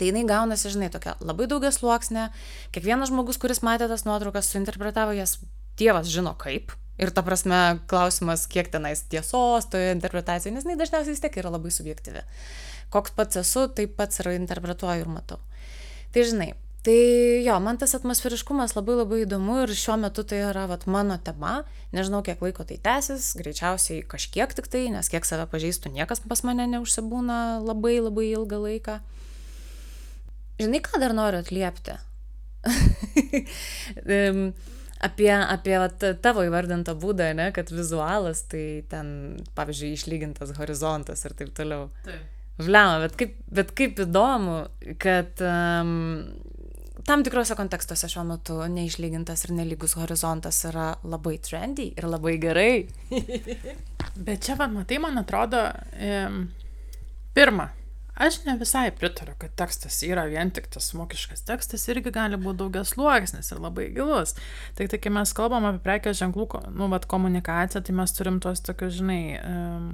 Tai jinai gaunasi, žinai, tokia labai daugia sluoksnė, kiekvienas žmogus, kuris matė tas nuotraukas, suinterpretavo jas, Dievas žino kaip. Ir ta prasme, klausimas, kiek tenais tiesos toje interpretacijoje, nes jinai dažniausiai vis tiek yra labai subjektyvi. Koks pats esu, taip pats ir interpretuoju ir matau. Tai žinai, Tai jo, man tas atmosferiškumas labai labai įdomu ir šiuo metu tai yra vat, mano tema. Nežinau, kiek laiko tai tęsis, greičiausiai kažkiek tik tai, nes kiek save pažįstu, niekas pas mane neužsibūna labai labai ilgą laiką. Žinai, ką dar noriu atliepti? apie, apie vat, tavo įvardintą būdą, ne, kad vizualas, tai ten, pavyzdžiui, išlygintas horizontas ir taip toliau. Taip. Vliama, bet kaip, bet kaip įdomu, kad um, tam tikrose kontekstuose šiuo metu neišlygintas ir nelygus horizontas yra labai trendy ir labai gerai. bet čia, man matai, man atrodo, um, pirma, Aš ne visai pritariu, kad tekstas yra vien tik tas mokiškas tekstas, irgi gali būti daugias sluoksnis ir labai gilus. Tik tai, kai mes kalbam apie prekės ženklų, nu, bet komunikaciją, tai mes turim tuos tokius, žinai, um,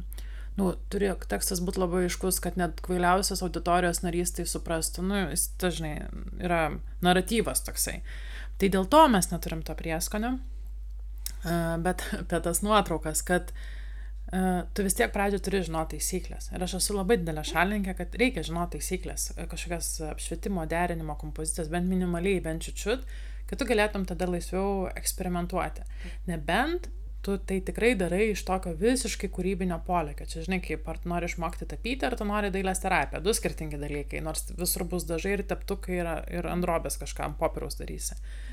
nu, turi tekstas būti labai aiškus, kad net kvailiausias auditorijos narys tai suprastų, nu, jis dažnai yra naratyvas toksai. Tai dėl to mes neturim to prieskonio, uh, bet apie tas nuotraukas, kad uh, tu vis tiek pradžio turi žinoti taisyklės. Ir aš esu labai didelė šalininkė, kad reikia žinoti taisyklės, kažkokias apšvietimo, derinimo, kompozicijas, bent minimaliai, bent čiučiut, kad tu galėtum tada laisviau eksperimentuoti. Nebent tu tai tikrai darai iš tokio visiškai kūrybinio polėkio. Čia žinai, kaip ar tu nori išmokti tapyti, ar tu nori dailės terapiją. Du skirtingi dalykai, nors visur bus dažai ir teptukai ir, ir androbės kažkam popieriaus darysi. Mhm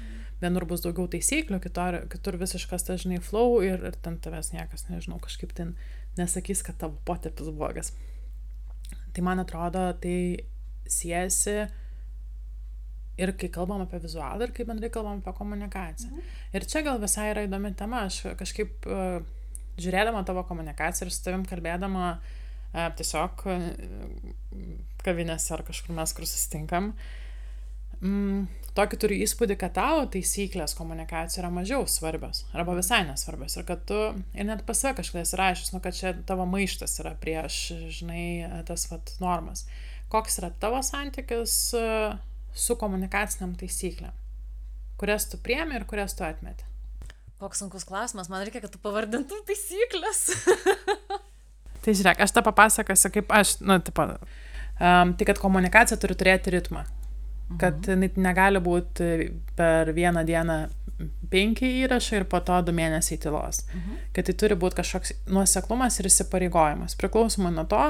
vienur bus daugiau taisyklių, kitur, kitur visiškas, ta, žinai, flow ir, ir ten tavęs niekas, nežinau, kažkaip ten nesakys, kad tavo potepis blogas. Tai man atrodo, tai siejasi ir kai kalbam apie vizualą, ir kai bendrai kalbam apie komunikaciją. Mhm. Ir čia gal visai yra įdomi tema, aš kažkaip uh, žiūrėdama tavo komunikaciją ir su tavim kalbėdama uh, tiesiog uh, kavinėse ar kažkur mes, kur susitinkam, mm, tokį turiu įspūdį, kad tavo taisyklės komunikacijos yra mažiau svarbios arba visai nesvarbios ir kad tu ir net pas save kažkada esi rašęs, nu, kad čia tavo maištas yra prieš, žinai, tas vat normas. Koks yra tavo santykis e, su komunikaciniam taisyklėm, kurias tu priemi ir kurias tu atmeti? Koks sunkus klausimas, man reikia, kad tu pavardintum taisyklės. tai žiūrėk, aš tą papasakosiu, kaip aš, nu, tipo, um, tai kad komunikacija turi turėti ritmą kad mhm. negali būti per vieną dieną penki įrašai ir po to du mėnesiai tylos. Mhm. Kad tai turi būti kažkoks nuoseklumas ir įsipareigojimas. Priklausomai nuo to,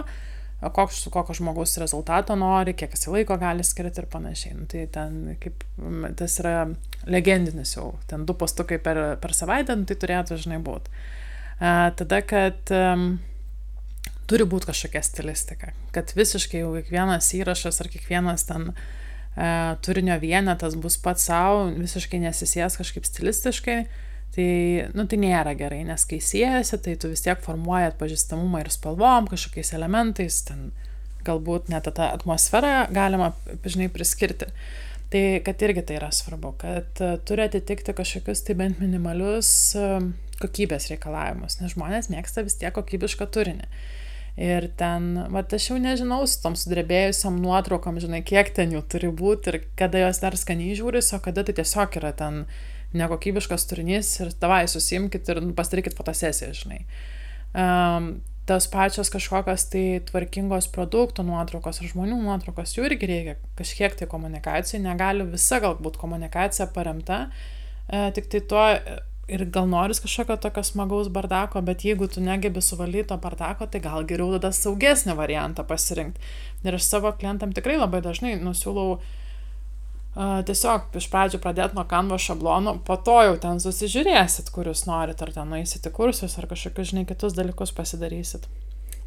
koks, kokio žmogaus rezultato nori, kiek jis laiko gali skirti ir panašiai. Nu, tai ten kaip, tas yra legendinis jau, ten du postukai per, per savaitę, nu, tai turėtų žinai būti. Tada, kad um, turi būti kažkokia stilistika, kad visiškai jau kiekvienas įrašas ar kiekvienas ten uh, e, turinio vienetas bus pats savo, visiškai nesisės kažkaip stilistiškai, tai, nu, tai nėra gerai, nes kai siejasi, tai tu vis tiek formuoji atpažįstamumą ir spalvom, kažkokiais elementais, ten galbūt net tą atmosferą galima, žinai, priskirti. Tai kad irgi tai yra svarbu, kad uh, turi atitikti kažkokius tai bent minimalius uh, kokybės reikalavimus, nes žmonės mėgsta vis tiek kokybišką turinį. Ir ten, va, aš jau nežinau, su tom sudrebėjusiam nuotraukom, žinai, kiek ten jų turi būti ir kada jos dar skaniai žiūris, o kada tai tiesiog yra ten nekokybiškas turinys ir tavai susimkit ir pasidarykit fotosesiją, žinai. Um, tos pačios kažkokios tai tvarkingos produktų nuotraukos ar žmonių nuotraukos, jų irgi reikia kažkiek tai komunikacijai, negali visa galbūt komunikacija paremta, e, tik tai tuo ir gal noris kažkokio tokio smagaus bardako, bet jeigu tu negebi suvaldyti to bardako, tai gal geriau tada saugesnį variantą pasirinkti. Ir aš savo klientam tikrai labai dažnai nusiūlau uh, tiesiog iš pradžių pradėti nuo kanvo šablono, po to jau ten susižiūrėsit, kur jūs norit, ar ten nueisit į kursus, ar kažkokius, žinai, kitus dalykus pasidarysit.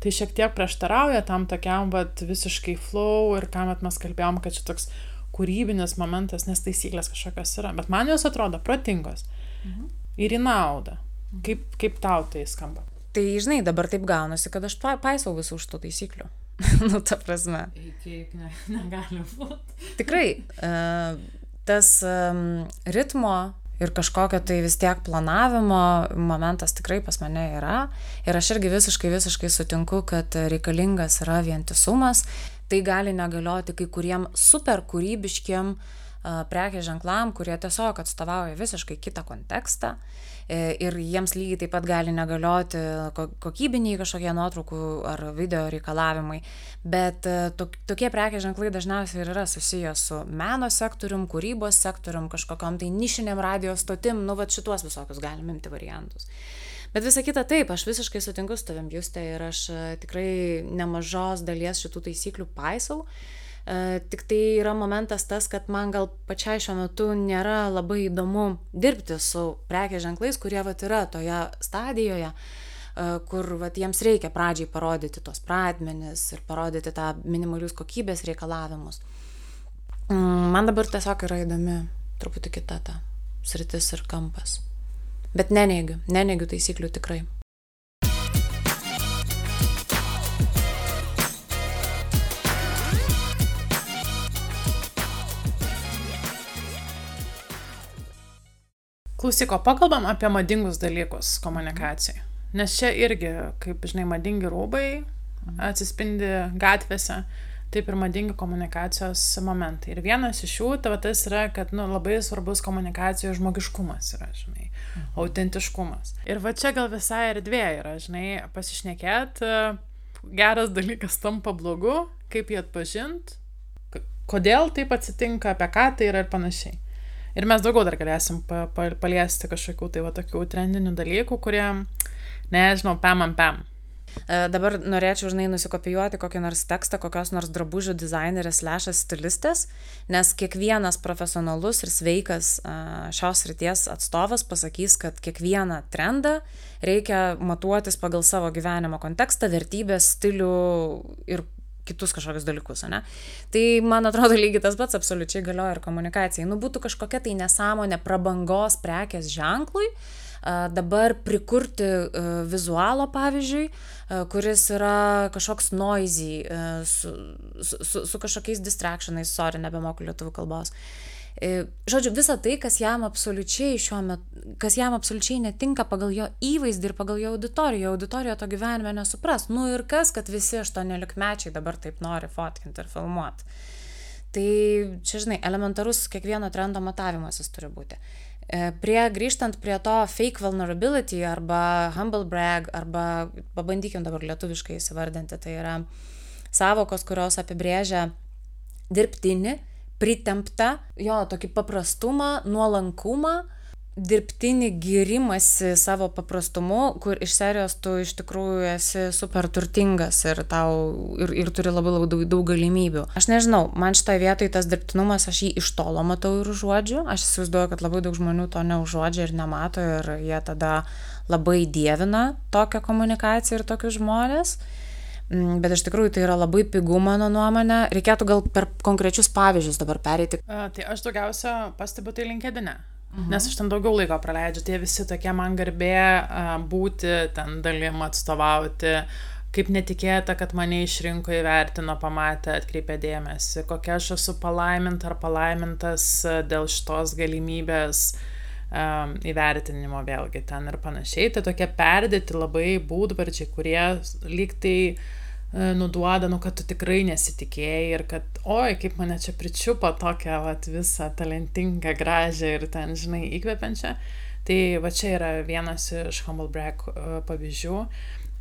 Tai šiek tiek prieštarauja tam tokiam, bet visiškai flow ir ką mes kalbėjom, kad čia toks kūrybinis momentas, nes taisyklės kažkokios yra, bet man jos atrodo protingos. Mhm ir į naudą. Kaip, kaip tau tai skamba? Tai, žinai, dabar taip gaunasi, kad aš paisau visų šitų taisyklių. nu, ta prasme. Kiek ne, negali būti. Tikrai. Uh, tas ritmo ir kažkokio tai vis tiek planavimo momentas tikrai pas mane yra. Ir aš irgi visiškai, visiškai sutinku, kad reikalingas yra vientisumas. Tai gali negalioti kai kuriem super kūrybiškiem uh, prekės ženklam, kurie tiesiog atstovauja visiškai kitą kontekstą e, ir jiems lygiai taip pat gali negalioti kokybiniai kažkokie nuotraukų ar video reikalavimai, bet e, tokie prekės ženklai dažniausiai ir yra susijęs su meno sektorium, kūrybos sektorium, kažkokiam tai nišiniam radio stotim, nu va šituos visokius galim imti variantus. Bet visa kita taip, aš visiškai sutinku su tavim, Justė, ir aš e, tikrai nemažos dalies šitų taisyklių paisau. Uh, E, tik tai yra momentas tas, kad man gal pačiai šiuo metu nėra labai įdomu dirbti su prekės ženklais, kurie vat yra toje stadijoje, e, kur vat jiems reikia pradžiai parodyti tos pradmenis ir parodyti tą minimalius kokybės reikalavimus. Mm, man dabar tiesiog yra įdomi truputį kita ta sritis ir kampas. Bet neneigiu, neneigiu taisyklių tikrai. Klausyk, o pakalbam apie madingus dalykus komunikacijai. Nes čia irgi, kaip žinai, madingi rūbai atsispindi gatvėse, taip ir madingi komunikacijos momentai. Ir vienas iš jų, tavo tas yra, kad nu, labai svarbus komunikacijos žmogiškumas yra, žinai, mhm. autentiškumas. Ir va čia gal visai erdvė yra, žinai, pasišnekėt, geras dalykas tampa blogu, kaip jį atpažint, kodėl taip atsitinka, apie ką tai yra ir panašiai. Ir mes daugiau dar galėsim pa, pa, paliesti kažkokių tai va tokių trendinių dalykų, kurie, nežinau, pam ant pam. E, dabar norėčiau, žinai, nusikopijuoti kokį nors tekstą, kokios nors drabužių dizainerės lešas stilistės, nes kiekvienas profesionalus ir sveikas e, šios ryties atstovas pasakys, kad kiekvieną trendą reikia matuotis pagal savo gyvenimo kontekstą, vertybės, stilių ir kitus kažkokius dalykus, ne? Tai man atrodo lygiai tas pats absoliučiai galioja ir komunikacijai. Nu būtų kažkokia tai nesąmonė prabangos prekės ženklui, dabar prikurti vizualo, pavyzdžiui, kuris yra kažkoks noisy, su, su, su kažkokiais distractionais, sorry, nebemoku lietuvių kalbos. E, žodžiu, visa tai, kas jam absoliučiai šiuo metu, kas jam absoliučiai netinka pagal jo įvaizdį ir pagal jo auditoriją, auditorija to gyvenime nesupras. Nu ir kas, kad visi aštuoniolikmečiai dabar taip nori fotkinti ir filmuoti. Tai čia, žinai, elementarus kiekvieno trendo matavimasis turi būti. Prie, grįžtant prie to fake vulnerability arba humble brag, arba pabandykim dabar lietuviškai įsivardinti, tai yra savokos, kurios apibrėžia dirbtinį, pritemptą, jo, tokį paprastumą, nuolankumą, dirbtinį gyrimąsi savo paprastumu, kur iš serijos tu iš tikrųjų esi super turtingas ir tau ir, ir turi labai labai daug, daug galimybių. Aš nežinau, man šitoje vietoje tas dirbtinumas, aš jį iš tolo matau ir užuodžiu. Aš įsivaizduoju, kad labai daug žmonių to neužuodžia ir nemato ir jie tada labai dievina tokią komunikaciją ir tokius žmonės. Mm, bet iš tikrųjų tai yra labai pigu mano nuomonė. Reikėtų gal per konkrečius pavyzdžius dabar pereiti. A, tai aš daugiausia pastebiu tai linkedinė. Mhm. Nes aš ten daugiau laiko praleidžiu, tie visi tokie man garbė a, būti, ten dalim atstovauti, kaip netikėta, kad mane išrinko įvertino, pamatė, atkreipė dėmesį, kokia aš esu palaiminta ar palaimintas dėl šitos galimybės um, įvertinimo vėlgi ten ir panašiai. Tai tokie perdėti labai būdvarčiai, kurie lyg tai uh, nuduoda, nu, kad tu tikrai nesitikėjai ir kad, oi, kaip mane čia pričiupo tokią vat, visą talentingą, gražią ir ten, žinai, įkvepiančią. Tai va čia yra vienas iš Humble Break uh, pavyzdžių.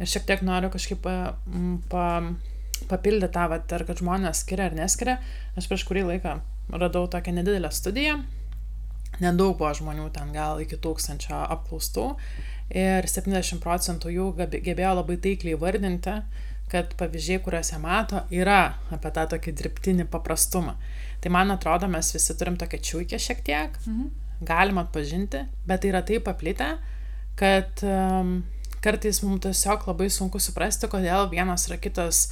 Ir šiek tiek noriu kažkaip pa, pa, papildyti tą, vat, ar kad žmonės skiria ar neskiria. Aš prieš kurį laiką radau tokią nedidelę studiją, nedaug buvo žmonių, ten gal iki tūkstančio apklaustų ir 70 procentų jų gebėjo labai taikliai vardinti, kad pavyzdžiai, kuriuose mato, yra apie tą tokį dirbtinį paprastumą. Tai man atrodo, mes visi turim tokią čiūkę šiek tiek, mhm. galim atpažinti, bet tai yra taip paplitę, kad um, kartais mums tiesiog labai sunku suprasti, kodėl vienas ar kitas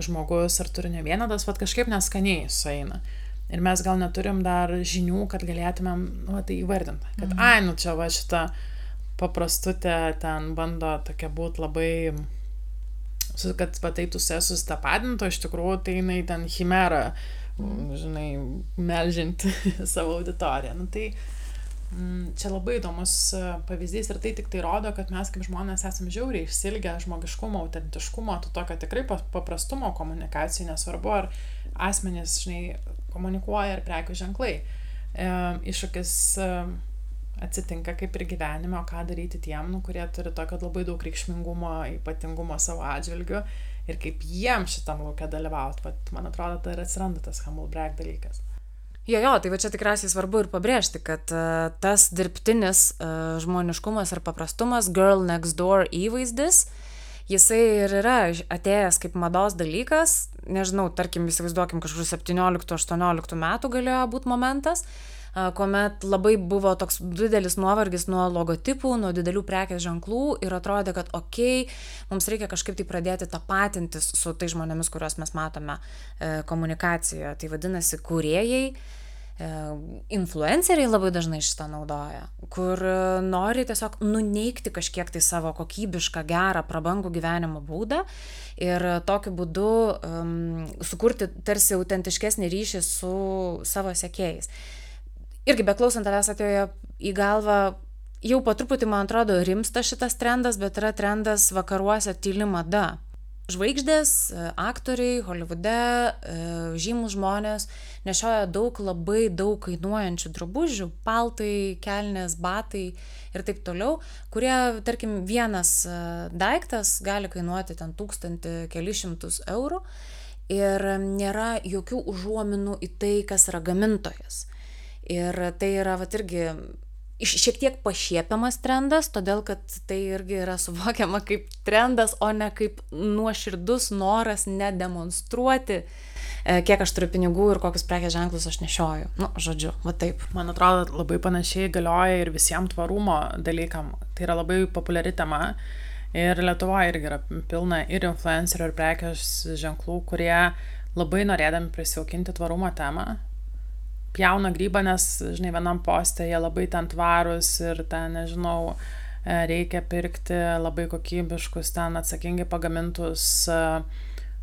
žmogus ar turi ne vienadas, bet kažkaip neskaniai sueina. Ir mes gal neturim dar žinių, kad galėtumėm, nu, tai įvardinti. Kad, mhm. ai, nu čia va šitą paprastutę ten bando tokia būti labai, kad va taip tu su susitapadintų, iš tikrųjų tai jinai ten chimera žinai, melžinti savo auditoriją. Nu, tai mm, čia labai įdomus e, pavyzdys ir tai tik tai rodo, kad mes kaip žmonės esame žiauriai išsilgę žmogiškumo, autentiškumo, to tokio tikrai paprastumo komunikacijai, nesvarbu ar asmenys, žinai, komunikuoja ar prekių ženklai. E, iššūkis e, atsitinka kaip ir gyvenime, o ką daryti tiem, nu, kurie turi tokio labai daug reikšmingumo, ypatingumo savo atžvilgiu ir kaip jiem šitam laukia dalyvauti. Vat, man atrodo, tai ir atsiranda tas humble brag dalykas. Jo, jo, tai va čia tikriausiai svarbu ir pabrėžti, kad uh, tas dirbtinis uh, žmoniškumas ir paprastumas, girl next door įvaizdis, jisai ir yra atėjęs kaip mados dalykas, nežinau, tarkim, įsivaizduokim, kažkur 17-18 metų galėjo būti momentas, uh, kuomet labai buvo toks didelis nuovargis nuo logotipų, nuo didelių prekės ženklų ir atrodė, kad okei, okay, mums reikia kažkaip tai pradėti tapatintis su tai žmonėmis, kuriuos mes matome e, komunikacijoje. Tai vadinasi, kuriejai e, influenceriai labai dažnai šitą naudoja, kur e, nori tiesiog nuneikti kažkiek tai savo kokybišką, gerą, prabangų gyvenimo būdą ir tokiu būdu um, sukurti tarsi autentiškesnį ryšį su savo sekėjais irgi beklausant tavęs atėjo į galvą, jau po truputį, man atrodo, rimsta šitas trendas, bet yra trendas vakaruose tyli mada. Žvaigždės, aktoriai, Holivude, e, žymus žmonės nešioja daug labai daug kainuojančių drabužių, paltai, kelnes, batai ir taip toliau, kurie, tarkim, vienas e, daiktas gali kainuoti ten tūkstantį, kelišimtus eurų ir nėra jokių užuominų į tai, kas yra gamintojas. Ir tai yra vat irgi šiek tiek pašiepiamas trendas, todėl kad tai irgi yra suvokiama kaip trendas, o ne kaip nuoširdus noras nedemonstruoti, e, kiek aš turiu pinigų ir kokius prekės ženklus aš nešioju. Nu, žodžiu, va taip. Man atrodo, labai panašiai galioja ir visiems tvarumo dalykam. Tai yra labai populiari tema. Ir Lietuvoje irgi yra pilna ir influencerių, ir prekės ženklų, kurie labai norėdami prisijaukinti tvarumo temą, pjauna grybą, nes, žinai, vienam postė jie labai ten tvarus ir ten, nežinau, e, reikia pirkti labai kokybiškus, ten atsakingai pagamintus e,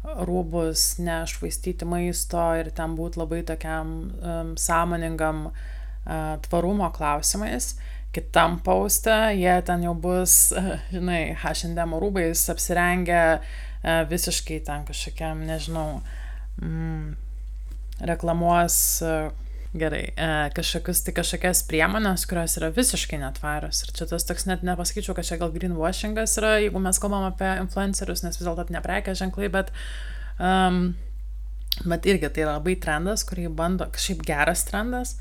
rūbus, nešvaistyti maisto ir ten būti labai tokiam um, sąmoningam uh, tvarumo klausimais. Kitam paustė jie ten jau bus, uh, žinai, H&M rūbais apsirengę uh, visiškai ten kažkokiam, nežinau, mm, reklamuos uh, Gerai, e, kažkokius, tai kažkokias priemonės, kurios yra visiškai netvarios. Ir čia tas toks net nepasakyčiau, kad čia gal greenwashingas yra, jeigu mes kalbam apie influencerius, nes vis dėlto ne prekė ženklai, bet, um, bet irgi tai yra labai trendas, kurį bando, kažkaip geras trendas,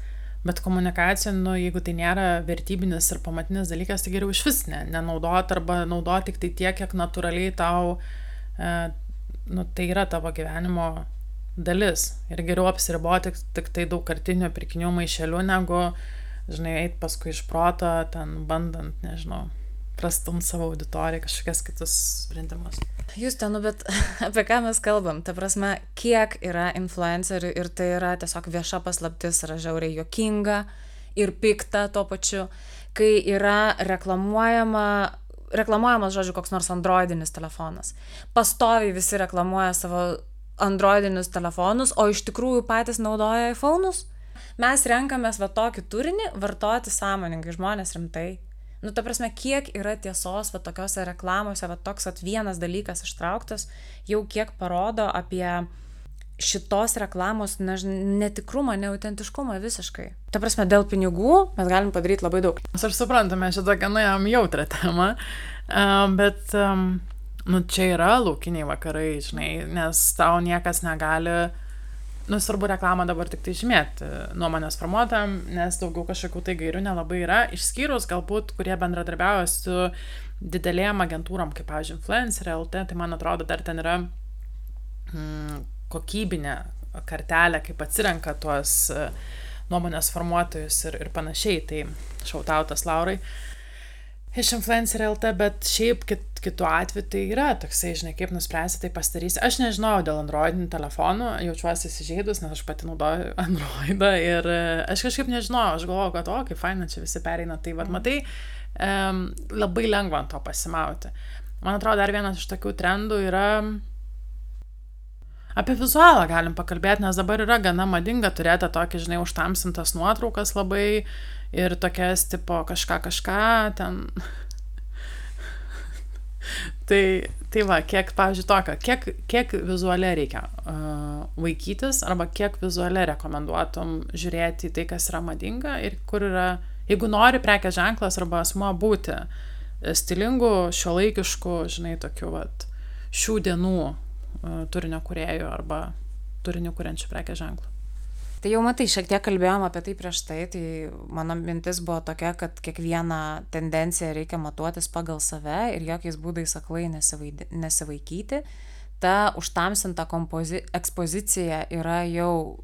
bet komunikacija, nu, jeigu tai nėra vertybinis ir pamatinis dalykas, tai geriau iš vis ne, nenaudoti arba naudoti tik tai tiek, kiek natūraliai tau, e, nu, tai yra tavo gyvenimo dalis. Ir geriau apsiriboti tik, tik tai daugkartinių pirkinių maišelių, negu, žinai, eit paskui iš proto, ten bandant, nežinau, prastum savo auditoriją kažkokias kitus sprendimus. Jūs ten, nu, bet apie ką mes kalbam? Ta prasme, kiek yra influencerių ir tai yra tiesiog vieša paslaptis, yra žiauriai jokinga ir pikta tuo pačiu, kai yra reklamuojama reklamuojamas, žodžiu, koks nors androidinis telefonas. Pastoviai visi reklamuoja savo androidinius telefonus, o iš tikrųjų patys naudoja iPhone'us. Mes renkamės va tokį turinį vartoti sąmoningai, žmonės rimtai. Nu, ta prasme, kiek yra tiesos va tokiuose reklamuose, va toks at vienas dalykas ištrauktas, jau kiek parodo apie šitos reklamos ne, netikrumą, neautentiškumą visiškai. Ta prasme, dėl pinigų mes galim padaryti labai daug. Mes ir suprantame šitą gana jam jautrą temą, bet um, nu čia yra laukiniai vakarai, žinai, nes tau niekas negali, nu svarbu reklamą dabar tik tai žymėti nuomonės formuotam, nes daugiau kažkokių tai gairių nelabai yra, išskyrus galbūt, kurie bendradarbiauja su didelėm agentūrom, kaip, pavyzdžiui, Influencer LT, tai man atrodo, dar ten yra mm, kokybinė kartelė, kaip atsirenka tuos e, nuomonės formuotojus ir, ir panašiai, tai šautautas Laurai. Iš influencer LT, bet šiaip kit, kitu atveju tai yra toksai, žinai, kaip nuspręsi, tai pasidarysi. Aš nežinojau dėl Androidinių telefonų, jaučiuosi įsižeidus, nes aš pati naudoju Androidą ir e, aš kažkaip nežinojau, aš galvojau, kad o, kaip faina, čia visi pereina. Tai vad, matai, um, labai lengva ant to pasimauti. Man atrodo, dar vienas iš tokių trendų yra Apie vizualą galim pakalbėti, nes dabar yra gana madinga turėti tokį, žinai, užtamsintas nuotraukas labai ir tokias tipo kažką kažką ten. tai, tai va, kiek, pavyzdžiui, tokio, kiek, kiek vizualiai reikia uh, vaikytis arba kiek vizualiai rekomenduotum žiūrėti į tai, kas yra madinga ir kur yra, jeigu nori prekės ženklas arba asmo būti stilingų, šiuolaikiškų, žinai, tokių, vat, šių dienų turinio kuriejų arba turinį kuriančių prekės ženklų. Tai jau matai, šiek tiek kalbėjom apie tai prieš tai, tai mano mintis buvo tokia, kad kiekvieną tendenciją reikia matuotis pagal save ir jokiais būdais aklai nesivaikyti. Ta užtamsinta kompozi... ekspozicija yra jau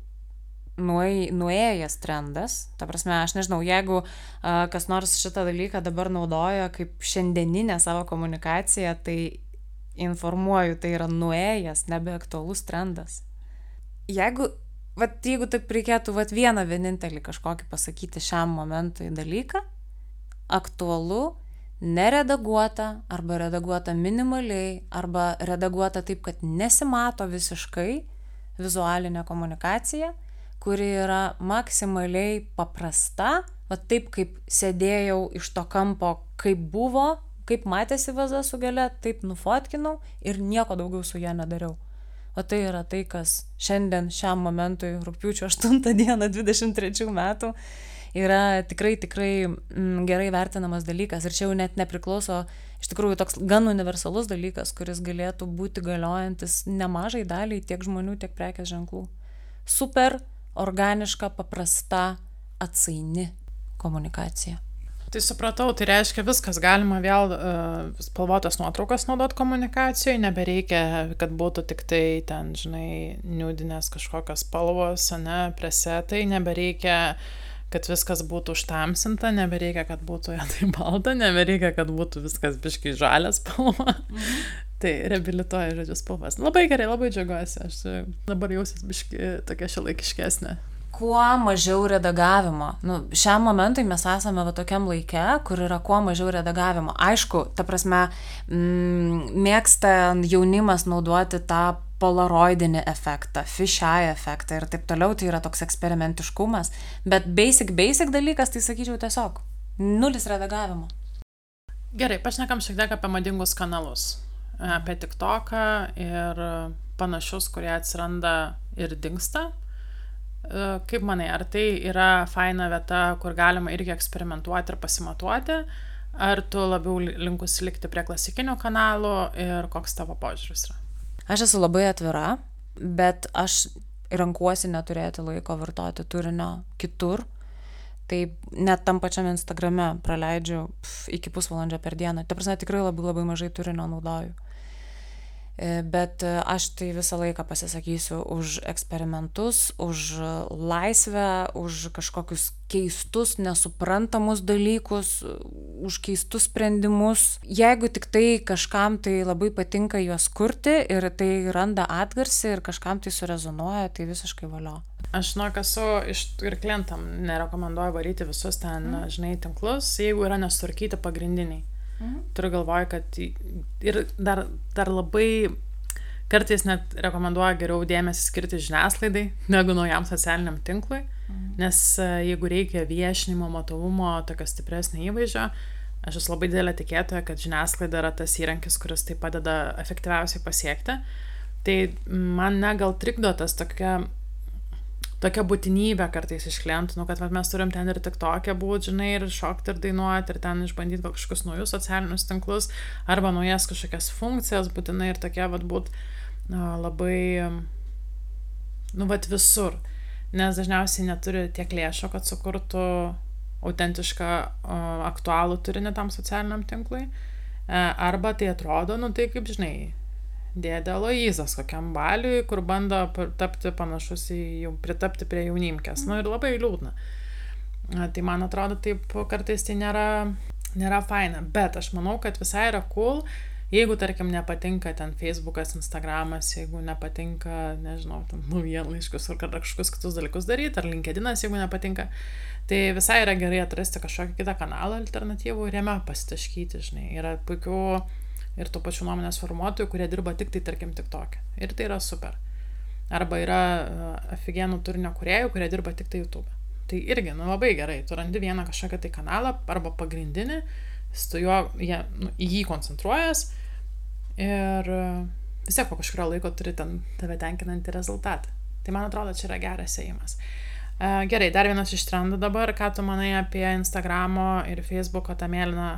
nuėjęs trendas. Ta prasme, aš nežinau, jeigu a, kas nors šitą dalyką dabar naudoja kaip šiandieninę savo komunikaciją, tai informuoju, tai yra nuėjęs, nebeaktualus trendas. Jeigu, vat, jeigu taip reikėtų vat, vieną vienintelį kažkokį pasakyti šiam momentui dalyką, aktualu, neredaguota arba redaguota minimaliai arba redaguota taip, kad nesimato visiškai vizualinė komunikacija, kuri yra maksimaliai paprasta, va taip kaip sėdėjau iš to kampo, kaip buvo, kaip matėsi vaza su gėle, taip nufotkinau ir nieko daugiau su ją nedariau. O tai yra tai, kas šiandien, šiam momentui, rūpiučio 8 dieną 23 metų, yra tikrai, tikrai mm, gerai vertinamas dalykas. Ir čia jau net nepriklauso, iš tikrųjų, toks gan universalus dalykas, kuris galėtų būti galiojantis nemažai daliai tiek žmonių, tiek prekės ženklų. Super, organiška, paprasta, atsaini komunikacija. Tai supratau, tai reiškia viskas, galima vėl uh, spalvotas nuotraukas naudot komunikacijoje, nebereikia, kad būtų tik tai ten, žinai, niudinės kažkokios spalvos, ne, presetai, nebereikia, kad viskas būtų užtamsinta, nebereikia, kad būtų tai balta, nebereikia, kad būtų viskas biškai žalias spalva. Mhm. tai reabilituoja, žodžiu, spalvas. Labai gerai, labai džiaugiuosi, aš dabar jausiu biškai tokia šilaikiškesnė kuo mažiau redagavimo. Nu, šiam momentui mes esame va tokiam laike, kur yra kuo mažiau redagavimo. Aišku, ta prasme, mm, mėgsta jaunimas naudoti tą polaroidinį efektą, fisheye efektą ir taip toliau, tai yra toks eksperimentiškumas. Bet basic, basic dalykas, tai sakyčiau tiesiog nulis redagavimo. Gerai, pašnekam šiek tiek apie madingus kanalus. Apie TikToką ir panašius, kurie atsiranda ir dinksta kaip manai, ar tai yra faina vieta, kur galima irgi eksperimentuoti ir pasimatuoti, ar tu labiau linkus likti prie klasikinių kanalų ir koks tavo požiūris yra? Aš esu labai atvira, bet aš renkuosi neturėti laiko vartoti turinio kitur. Tai net tam pačiam Instagrame praleidžiu pf, iki pusvalandžio per dieną. Ta prasme, tikrai labai labai mažai turinio naudoju. E, bet e, aš tai visą laiką pasisakysiu už eksperimentus, už laisvę, už kažkokius keistus, nesuprantamus dalykus, už keistus sprendimus. Jeigu tik tai kažkam tai labai patinka juos kurti ir tai randa atgarsį ir kažkam tai surezonuoja, tai visiškai valio. Aš žinok, esu iš ir klientam nerekomenduoju varyti visus ten, mm. žinai, tinklus, jeigu yra nesurkyti pagrindiniai. Mhm. Turiu galvoj, kad ir dar, dar labai kartais net rekomenduoju geriau dėmesį skirti žiniasklaidai negu naujam socialiniam tinklui, mhm. nes e, jeigu reikia viešinimo, matomumo, tokio stipresnio įvaizdžio, aš esu labai didelė tikėtoja, kad žiniasklaida yra tas įrankis, kuris tai padeda efektyviausiai pasiekti. Tai man negal trikdo tas tokia tokia būtinybė kartais iš klientų, nu, kad vat, mes turim ten ir tik tokia būti, žinai, ir šokti ir dainuoti, ir ten išbandyti kažkokius naujus socialinius tinklus, arba naujas kažkokias funkcijas būtinai ir tokie vat būt labai, nu, vat visur. Nes dažniausiai neturi tiek lėšų, kad sukurtų autentišką, aktualų turinį tam socialiniam tinklui. E, arba tai atrodo, nu tai kaip žinai, dėdė Loizas kokiam baliui, kur bando tapti panašus į, jau pritapti prie jaunimkės. Nu ir labai liūdna. Tai man atrodo, taip kartais tai nėra, nėra faina. Bet aš manau, kad visai yra cool, jeigu, tarkim, nepatinka ten Facebookas, Instagramas, jeigu nepatinka, nežinau, ten naujienlaiškus ar kažkokius kitus dalykus daryti, ar LinkedInas, jeigu nepatinka, tai visai yra gerai atrasti kažkokį kitą kanalą alternatyvų ir jame pasitaškyti, žinai. Yra puikių ir tų pačių nuomonės formuotojų, kurie dirba tik tai, tarkim, tik tokia. Ir tai yra super. arba yra aфиgenų turinio kuriejų, kurie dirba tik tai YouTube. Tai irgi, nu labai gerai, tu randi vieną kažkokią tai kanalą arba pagrindinį, tu juo, jie, nu, į jį koncentruojas ir vis tiek po kažkurio laiko turi ten tave tenkinantį rezultatą. Tai man atrodo, čia yra geras ėjimas. Uh, gerai, dar vienas iš trendų dabar, ką tu manai apie Instagramo ir Facebooko tą mėlyną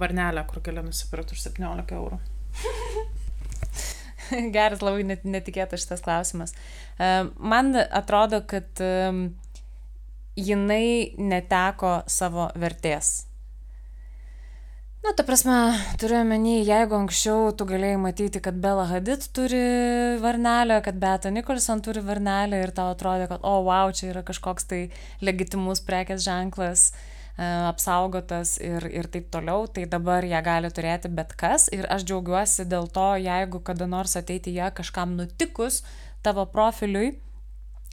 varnelę, kur gali nusipirkti už 17 eurų. Geras, labai net, netikėtas šitas klausimas. Uh, man atrodo, kad um, jinai neteko savo vertės nu ta prasme turiu omeny jeigu anksčiau tu galėjai matyti kad bela hadid turi varnelę kad beata nikolson turi varnelę ir tau atrodė kad o vau čia yra kažkoks tai legitimus prekės ženklas e, apsaugotas ir, ir taip toliau, tai dabar ją gali turėti bet kas ir aš džiaugiuosi dėl to, jeigu kada nors ateityje kažkam nutikus tavo profiliui,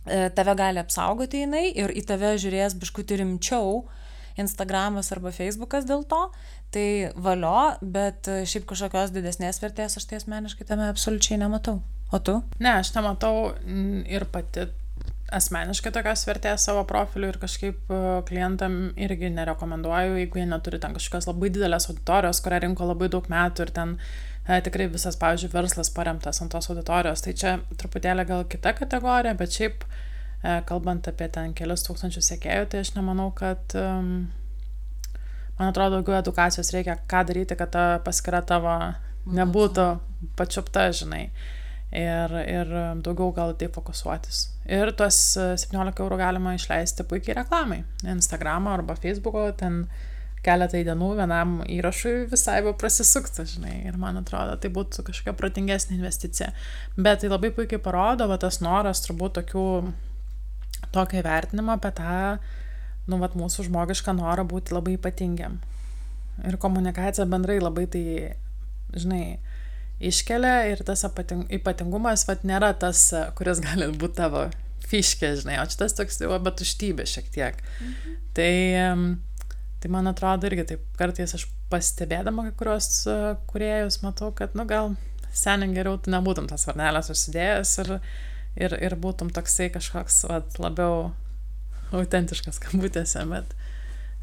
e, tave gali apsaugoti jinai ir į tave žiūrės biškutį rimčiau, Instagramas arba Facebookas dėl to, tai valio, bet šiaip kažkokios didesnės vertės aš tai asmeniškai tame absoliučiai nematau. O tu? Ne, aš nematau ir pati asmeniškai tokios vertės savo profiliu ir kažkaip e, klientam irgi nerekomenduoju, jeigu jie neturi ten kažkokios labai didelės auditorijos, kurią rinko labai daug metų ir ten e, tikrai visas, pavyzdžiui, verslas paremtas ant tos auditorijos. Tai čia truputėlį gal kita kategorija, bet šiaip e, kalbant apie ten kelius tūkstančius sėkėjų, tai aš nemanau, kad um, man atrodo, daugiau edukacijos reikia, ką daryti, kad ta paskira tavo nebūtų pačiupta, žinai. Ir, ir daugiau gal tai fokusuotis. Ir tuos 17 eurų galima išleisti puikiai reklamai. Instagramo arba Facebooko, ten keletai dienų vienam įrašui visai buvo prasisukta, žinai. Ir man atrodo, tai būtų kažkokia protingesnė investicija. Bet tai labai puikiai parodo, va tas noras turbūt tokių, tokio įvertinimo apie tą nu, vat, mūsų žmogišką norą būti labai ypatingiam. Ir komunikacija bendrai labai tai, žinai, iškelia ir tas ypatingumas, vat, nėra tas, kuris gali būti tavo fiškė, žinai, o šitas toks jau, bet užtybė šiek tiek. Mhm. Tai, tai man atrodo irgi taip, kartais aš pastebėdama kai kurios kuriejus matau, kad, nu, gal seniai geriau tu nebūtum tas varnelės užsidėjęs ir, ir, ir būtum toksai kažkoks, vat, labiau autentiškas kabutėse, bet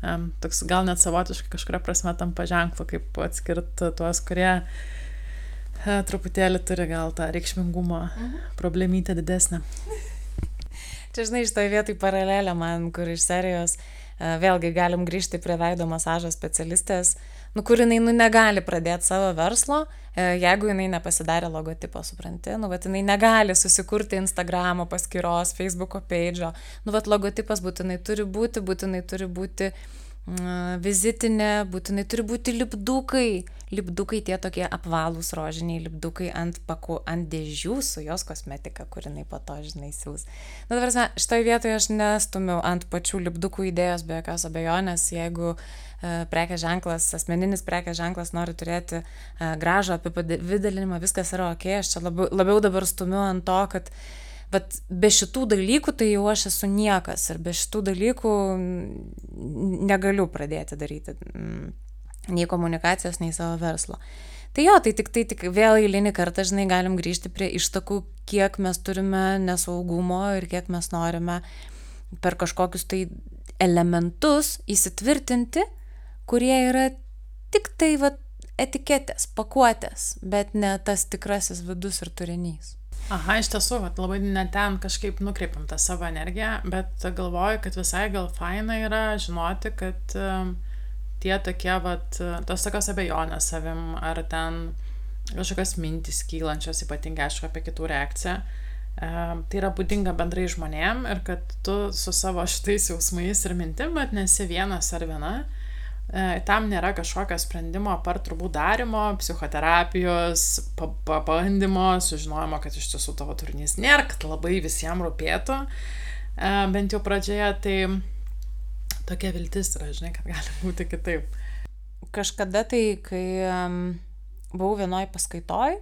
um, toks gal net savotiškai kažkuria prasme tampa ženklu, kaip atskirti tuos, kurie uh, truputėlį turi gal tą reikšmingumo mhm. problemytę didesnę. Čia, žinai, iš to vietoj paralelė man, kur iš serijos uh, vėlgi galim grįžti prie veido masažo specialistės, nu, kur jinai nu, negali pradėti savo verslo, E, jeigu jinai nepasidarė logotipo, supranti, nu, bet jinai negali susikurti Instagramo paskyros, Facebooko page, nu, bet logotipas būtinai turi būti, būtinai turi būti mm, vizitinė, būtinai turi būti lipdukai, lipdukai tie tokie apvalūs rožiniai lipdukai ant, paku, ant dėžių su jos kosmetika, kur jinai po to, žinai, siūs. Na, nu, dabar, šitoje vietoje aš nestumiu ant pačių lipdukų idėjos be jokios abejonės, jeigu uh, prekės ženklas, asmeninis prekės ženklas nori turėti gražų apipavydalinimą, viskas yra ok, aš čia labiau, labiau dabar stumiu ant to, kad Bet be šitų dalykų tai jau aš esu niekas ir be šitų dalykų negaliu pradėti daryti nei komunikacijos, nei savo verslo. Tai jo, tai tik tai tik vėl eilinį kartą, žinai, galim grįžti prie ištakų, kiek mes turime nesaugumo ir kiek mes norime per kažkokius tai elementus įsitvirtinti kurie yra tik tai va, etiketės, pakuotės, bet ne tas tikrasis vidus ir turinys. Aha, iš tiesų, vat, labai net ten kažkaip nukreipiam tą savo energiją, bet galvoju, kad visai gal faina yra žinoti, kad tie tokie, vat, tos tokios abejonės savim, ar ten kažkokios mintys kylančios, ypatingai aišku apie kitų reakciją, tai yra būdinga bendrai žmonėm ir kad tu su savo šitais jausmais ir mintim, bet nesi vienas ar viena, tam nėra kažkokio sprendimo apart turbūt darimo, psichoterapijos, pabandymo, sužinojimo, kad iš tiesų tavo turinys nėra, kad labai visiems rūpėtų. E, bent jau pradžioje tai tokia viltis yra, žinai, kad gali būti kitaip. Kažkada tai, kai buvau vienoj paskaitoj,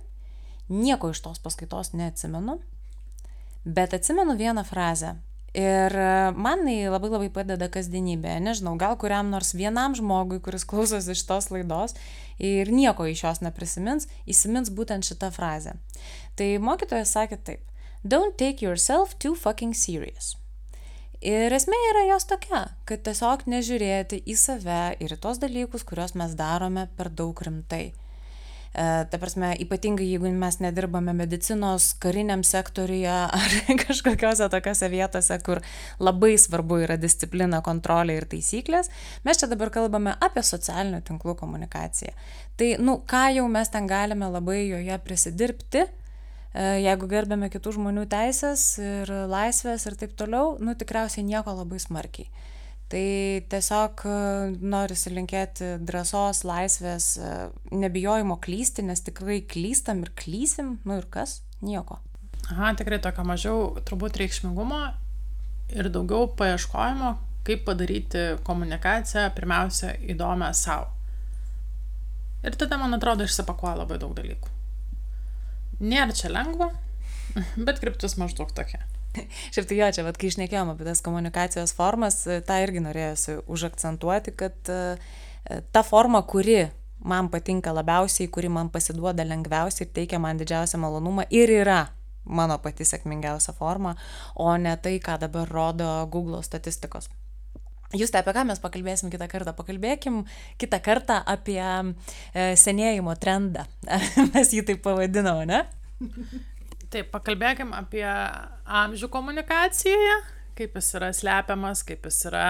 nieko iš tos paskaitos neatsimenu, bet atsimenu vieną frazę Ir e, man tai labai labai padeda kasdienybėje. Nežinau, gal kuriam nors vienam žmogui, kuris klausosi šitos laidos ir nieko iš jos neprisimins, įsimins būtent šitą frazę. Tai mokytojas sakė taip. Don't take yourself too fucking serious. Ir esmė yra jos tokia, kad tiesiog nežiūrėti į save ir į tos dalykus, kuriuos mes darome per daug rimtai. E, ta prasme, ypatingai jeigu mes nedirbame medicinos, kariniam sektoriuje ar kažkokiose tokiose vietose, kur labai svarbu yra disciplina, kontrolė ir taisyklės, mes čia dabar kalbame apie socialinių tinklų komunikaciją. Tai, nu, ką jau mes ten galime labai joje prisidirbti, E, jeigu gerbėme kitų žmonių teisės ir laisvės ir taip toliau, nu tikriausiai nieko labai smarkiai. Tai tiesiog e, norisi linkėti drąsos, laisvės, e, nebijojimo klysti, nes tikrai klystam ir klysim, nu ir kas, nieko. Aha, tikrai tokio mažiau turbūt reikšmingumo ir daugiau paieškojimo, kaip padaryti komunikaciją pirmiausia įdomią savo. Ir tada, man atrodo, išsipakuoja labai daug dalykų. Nėra čia lengva, bet kryptis maždaug tokia. Šiaip tai jo, čia, vat, kai išnekėjom apie tas komunikacijos formas, tą irgi norėjusi užakcentuoti, kad e, ta forma, kuri man patinka labiausiai, kuri man pasiduoda lengviausiai ir teikia man didžiausią malonumą ir yra mano pati sėkmingiausia forma, o ne tai, ką dabar rodo Google statistikos. Jūs tai apie ką mes pakalbėsim kitą kartą? Pakalbėkim kitą kartą apie e, senėjimo trendą. mes jį taip pavadinom, ne? Taip, pakalbėkim apie amžių komunikacijoje, kaip jis yra slepiamas, kaip jis yra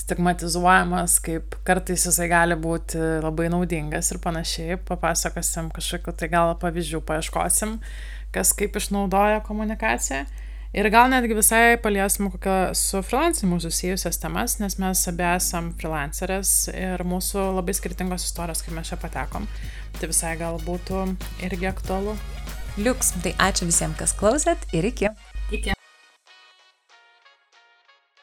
stigmatizuojamas, kaip kartais jisai gali būti labai naudingas ir panašiai. Papasakosim kažkokiu tai gal pavyzdžių, paieškosim, kas kaip išnaudoja komunikaciją. Ir gal netgi visai paliesim kokią su freelancinimu susijusias temas, nes mes abi esam freelancerės ir mūsų labai skirtingos istorijos, kaip mes čia patekom. Tai visai gal būtų irgi aktualu. Liuks, tai ačiū visiems, kas klausėt ir iki. Iki.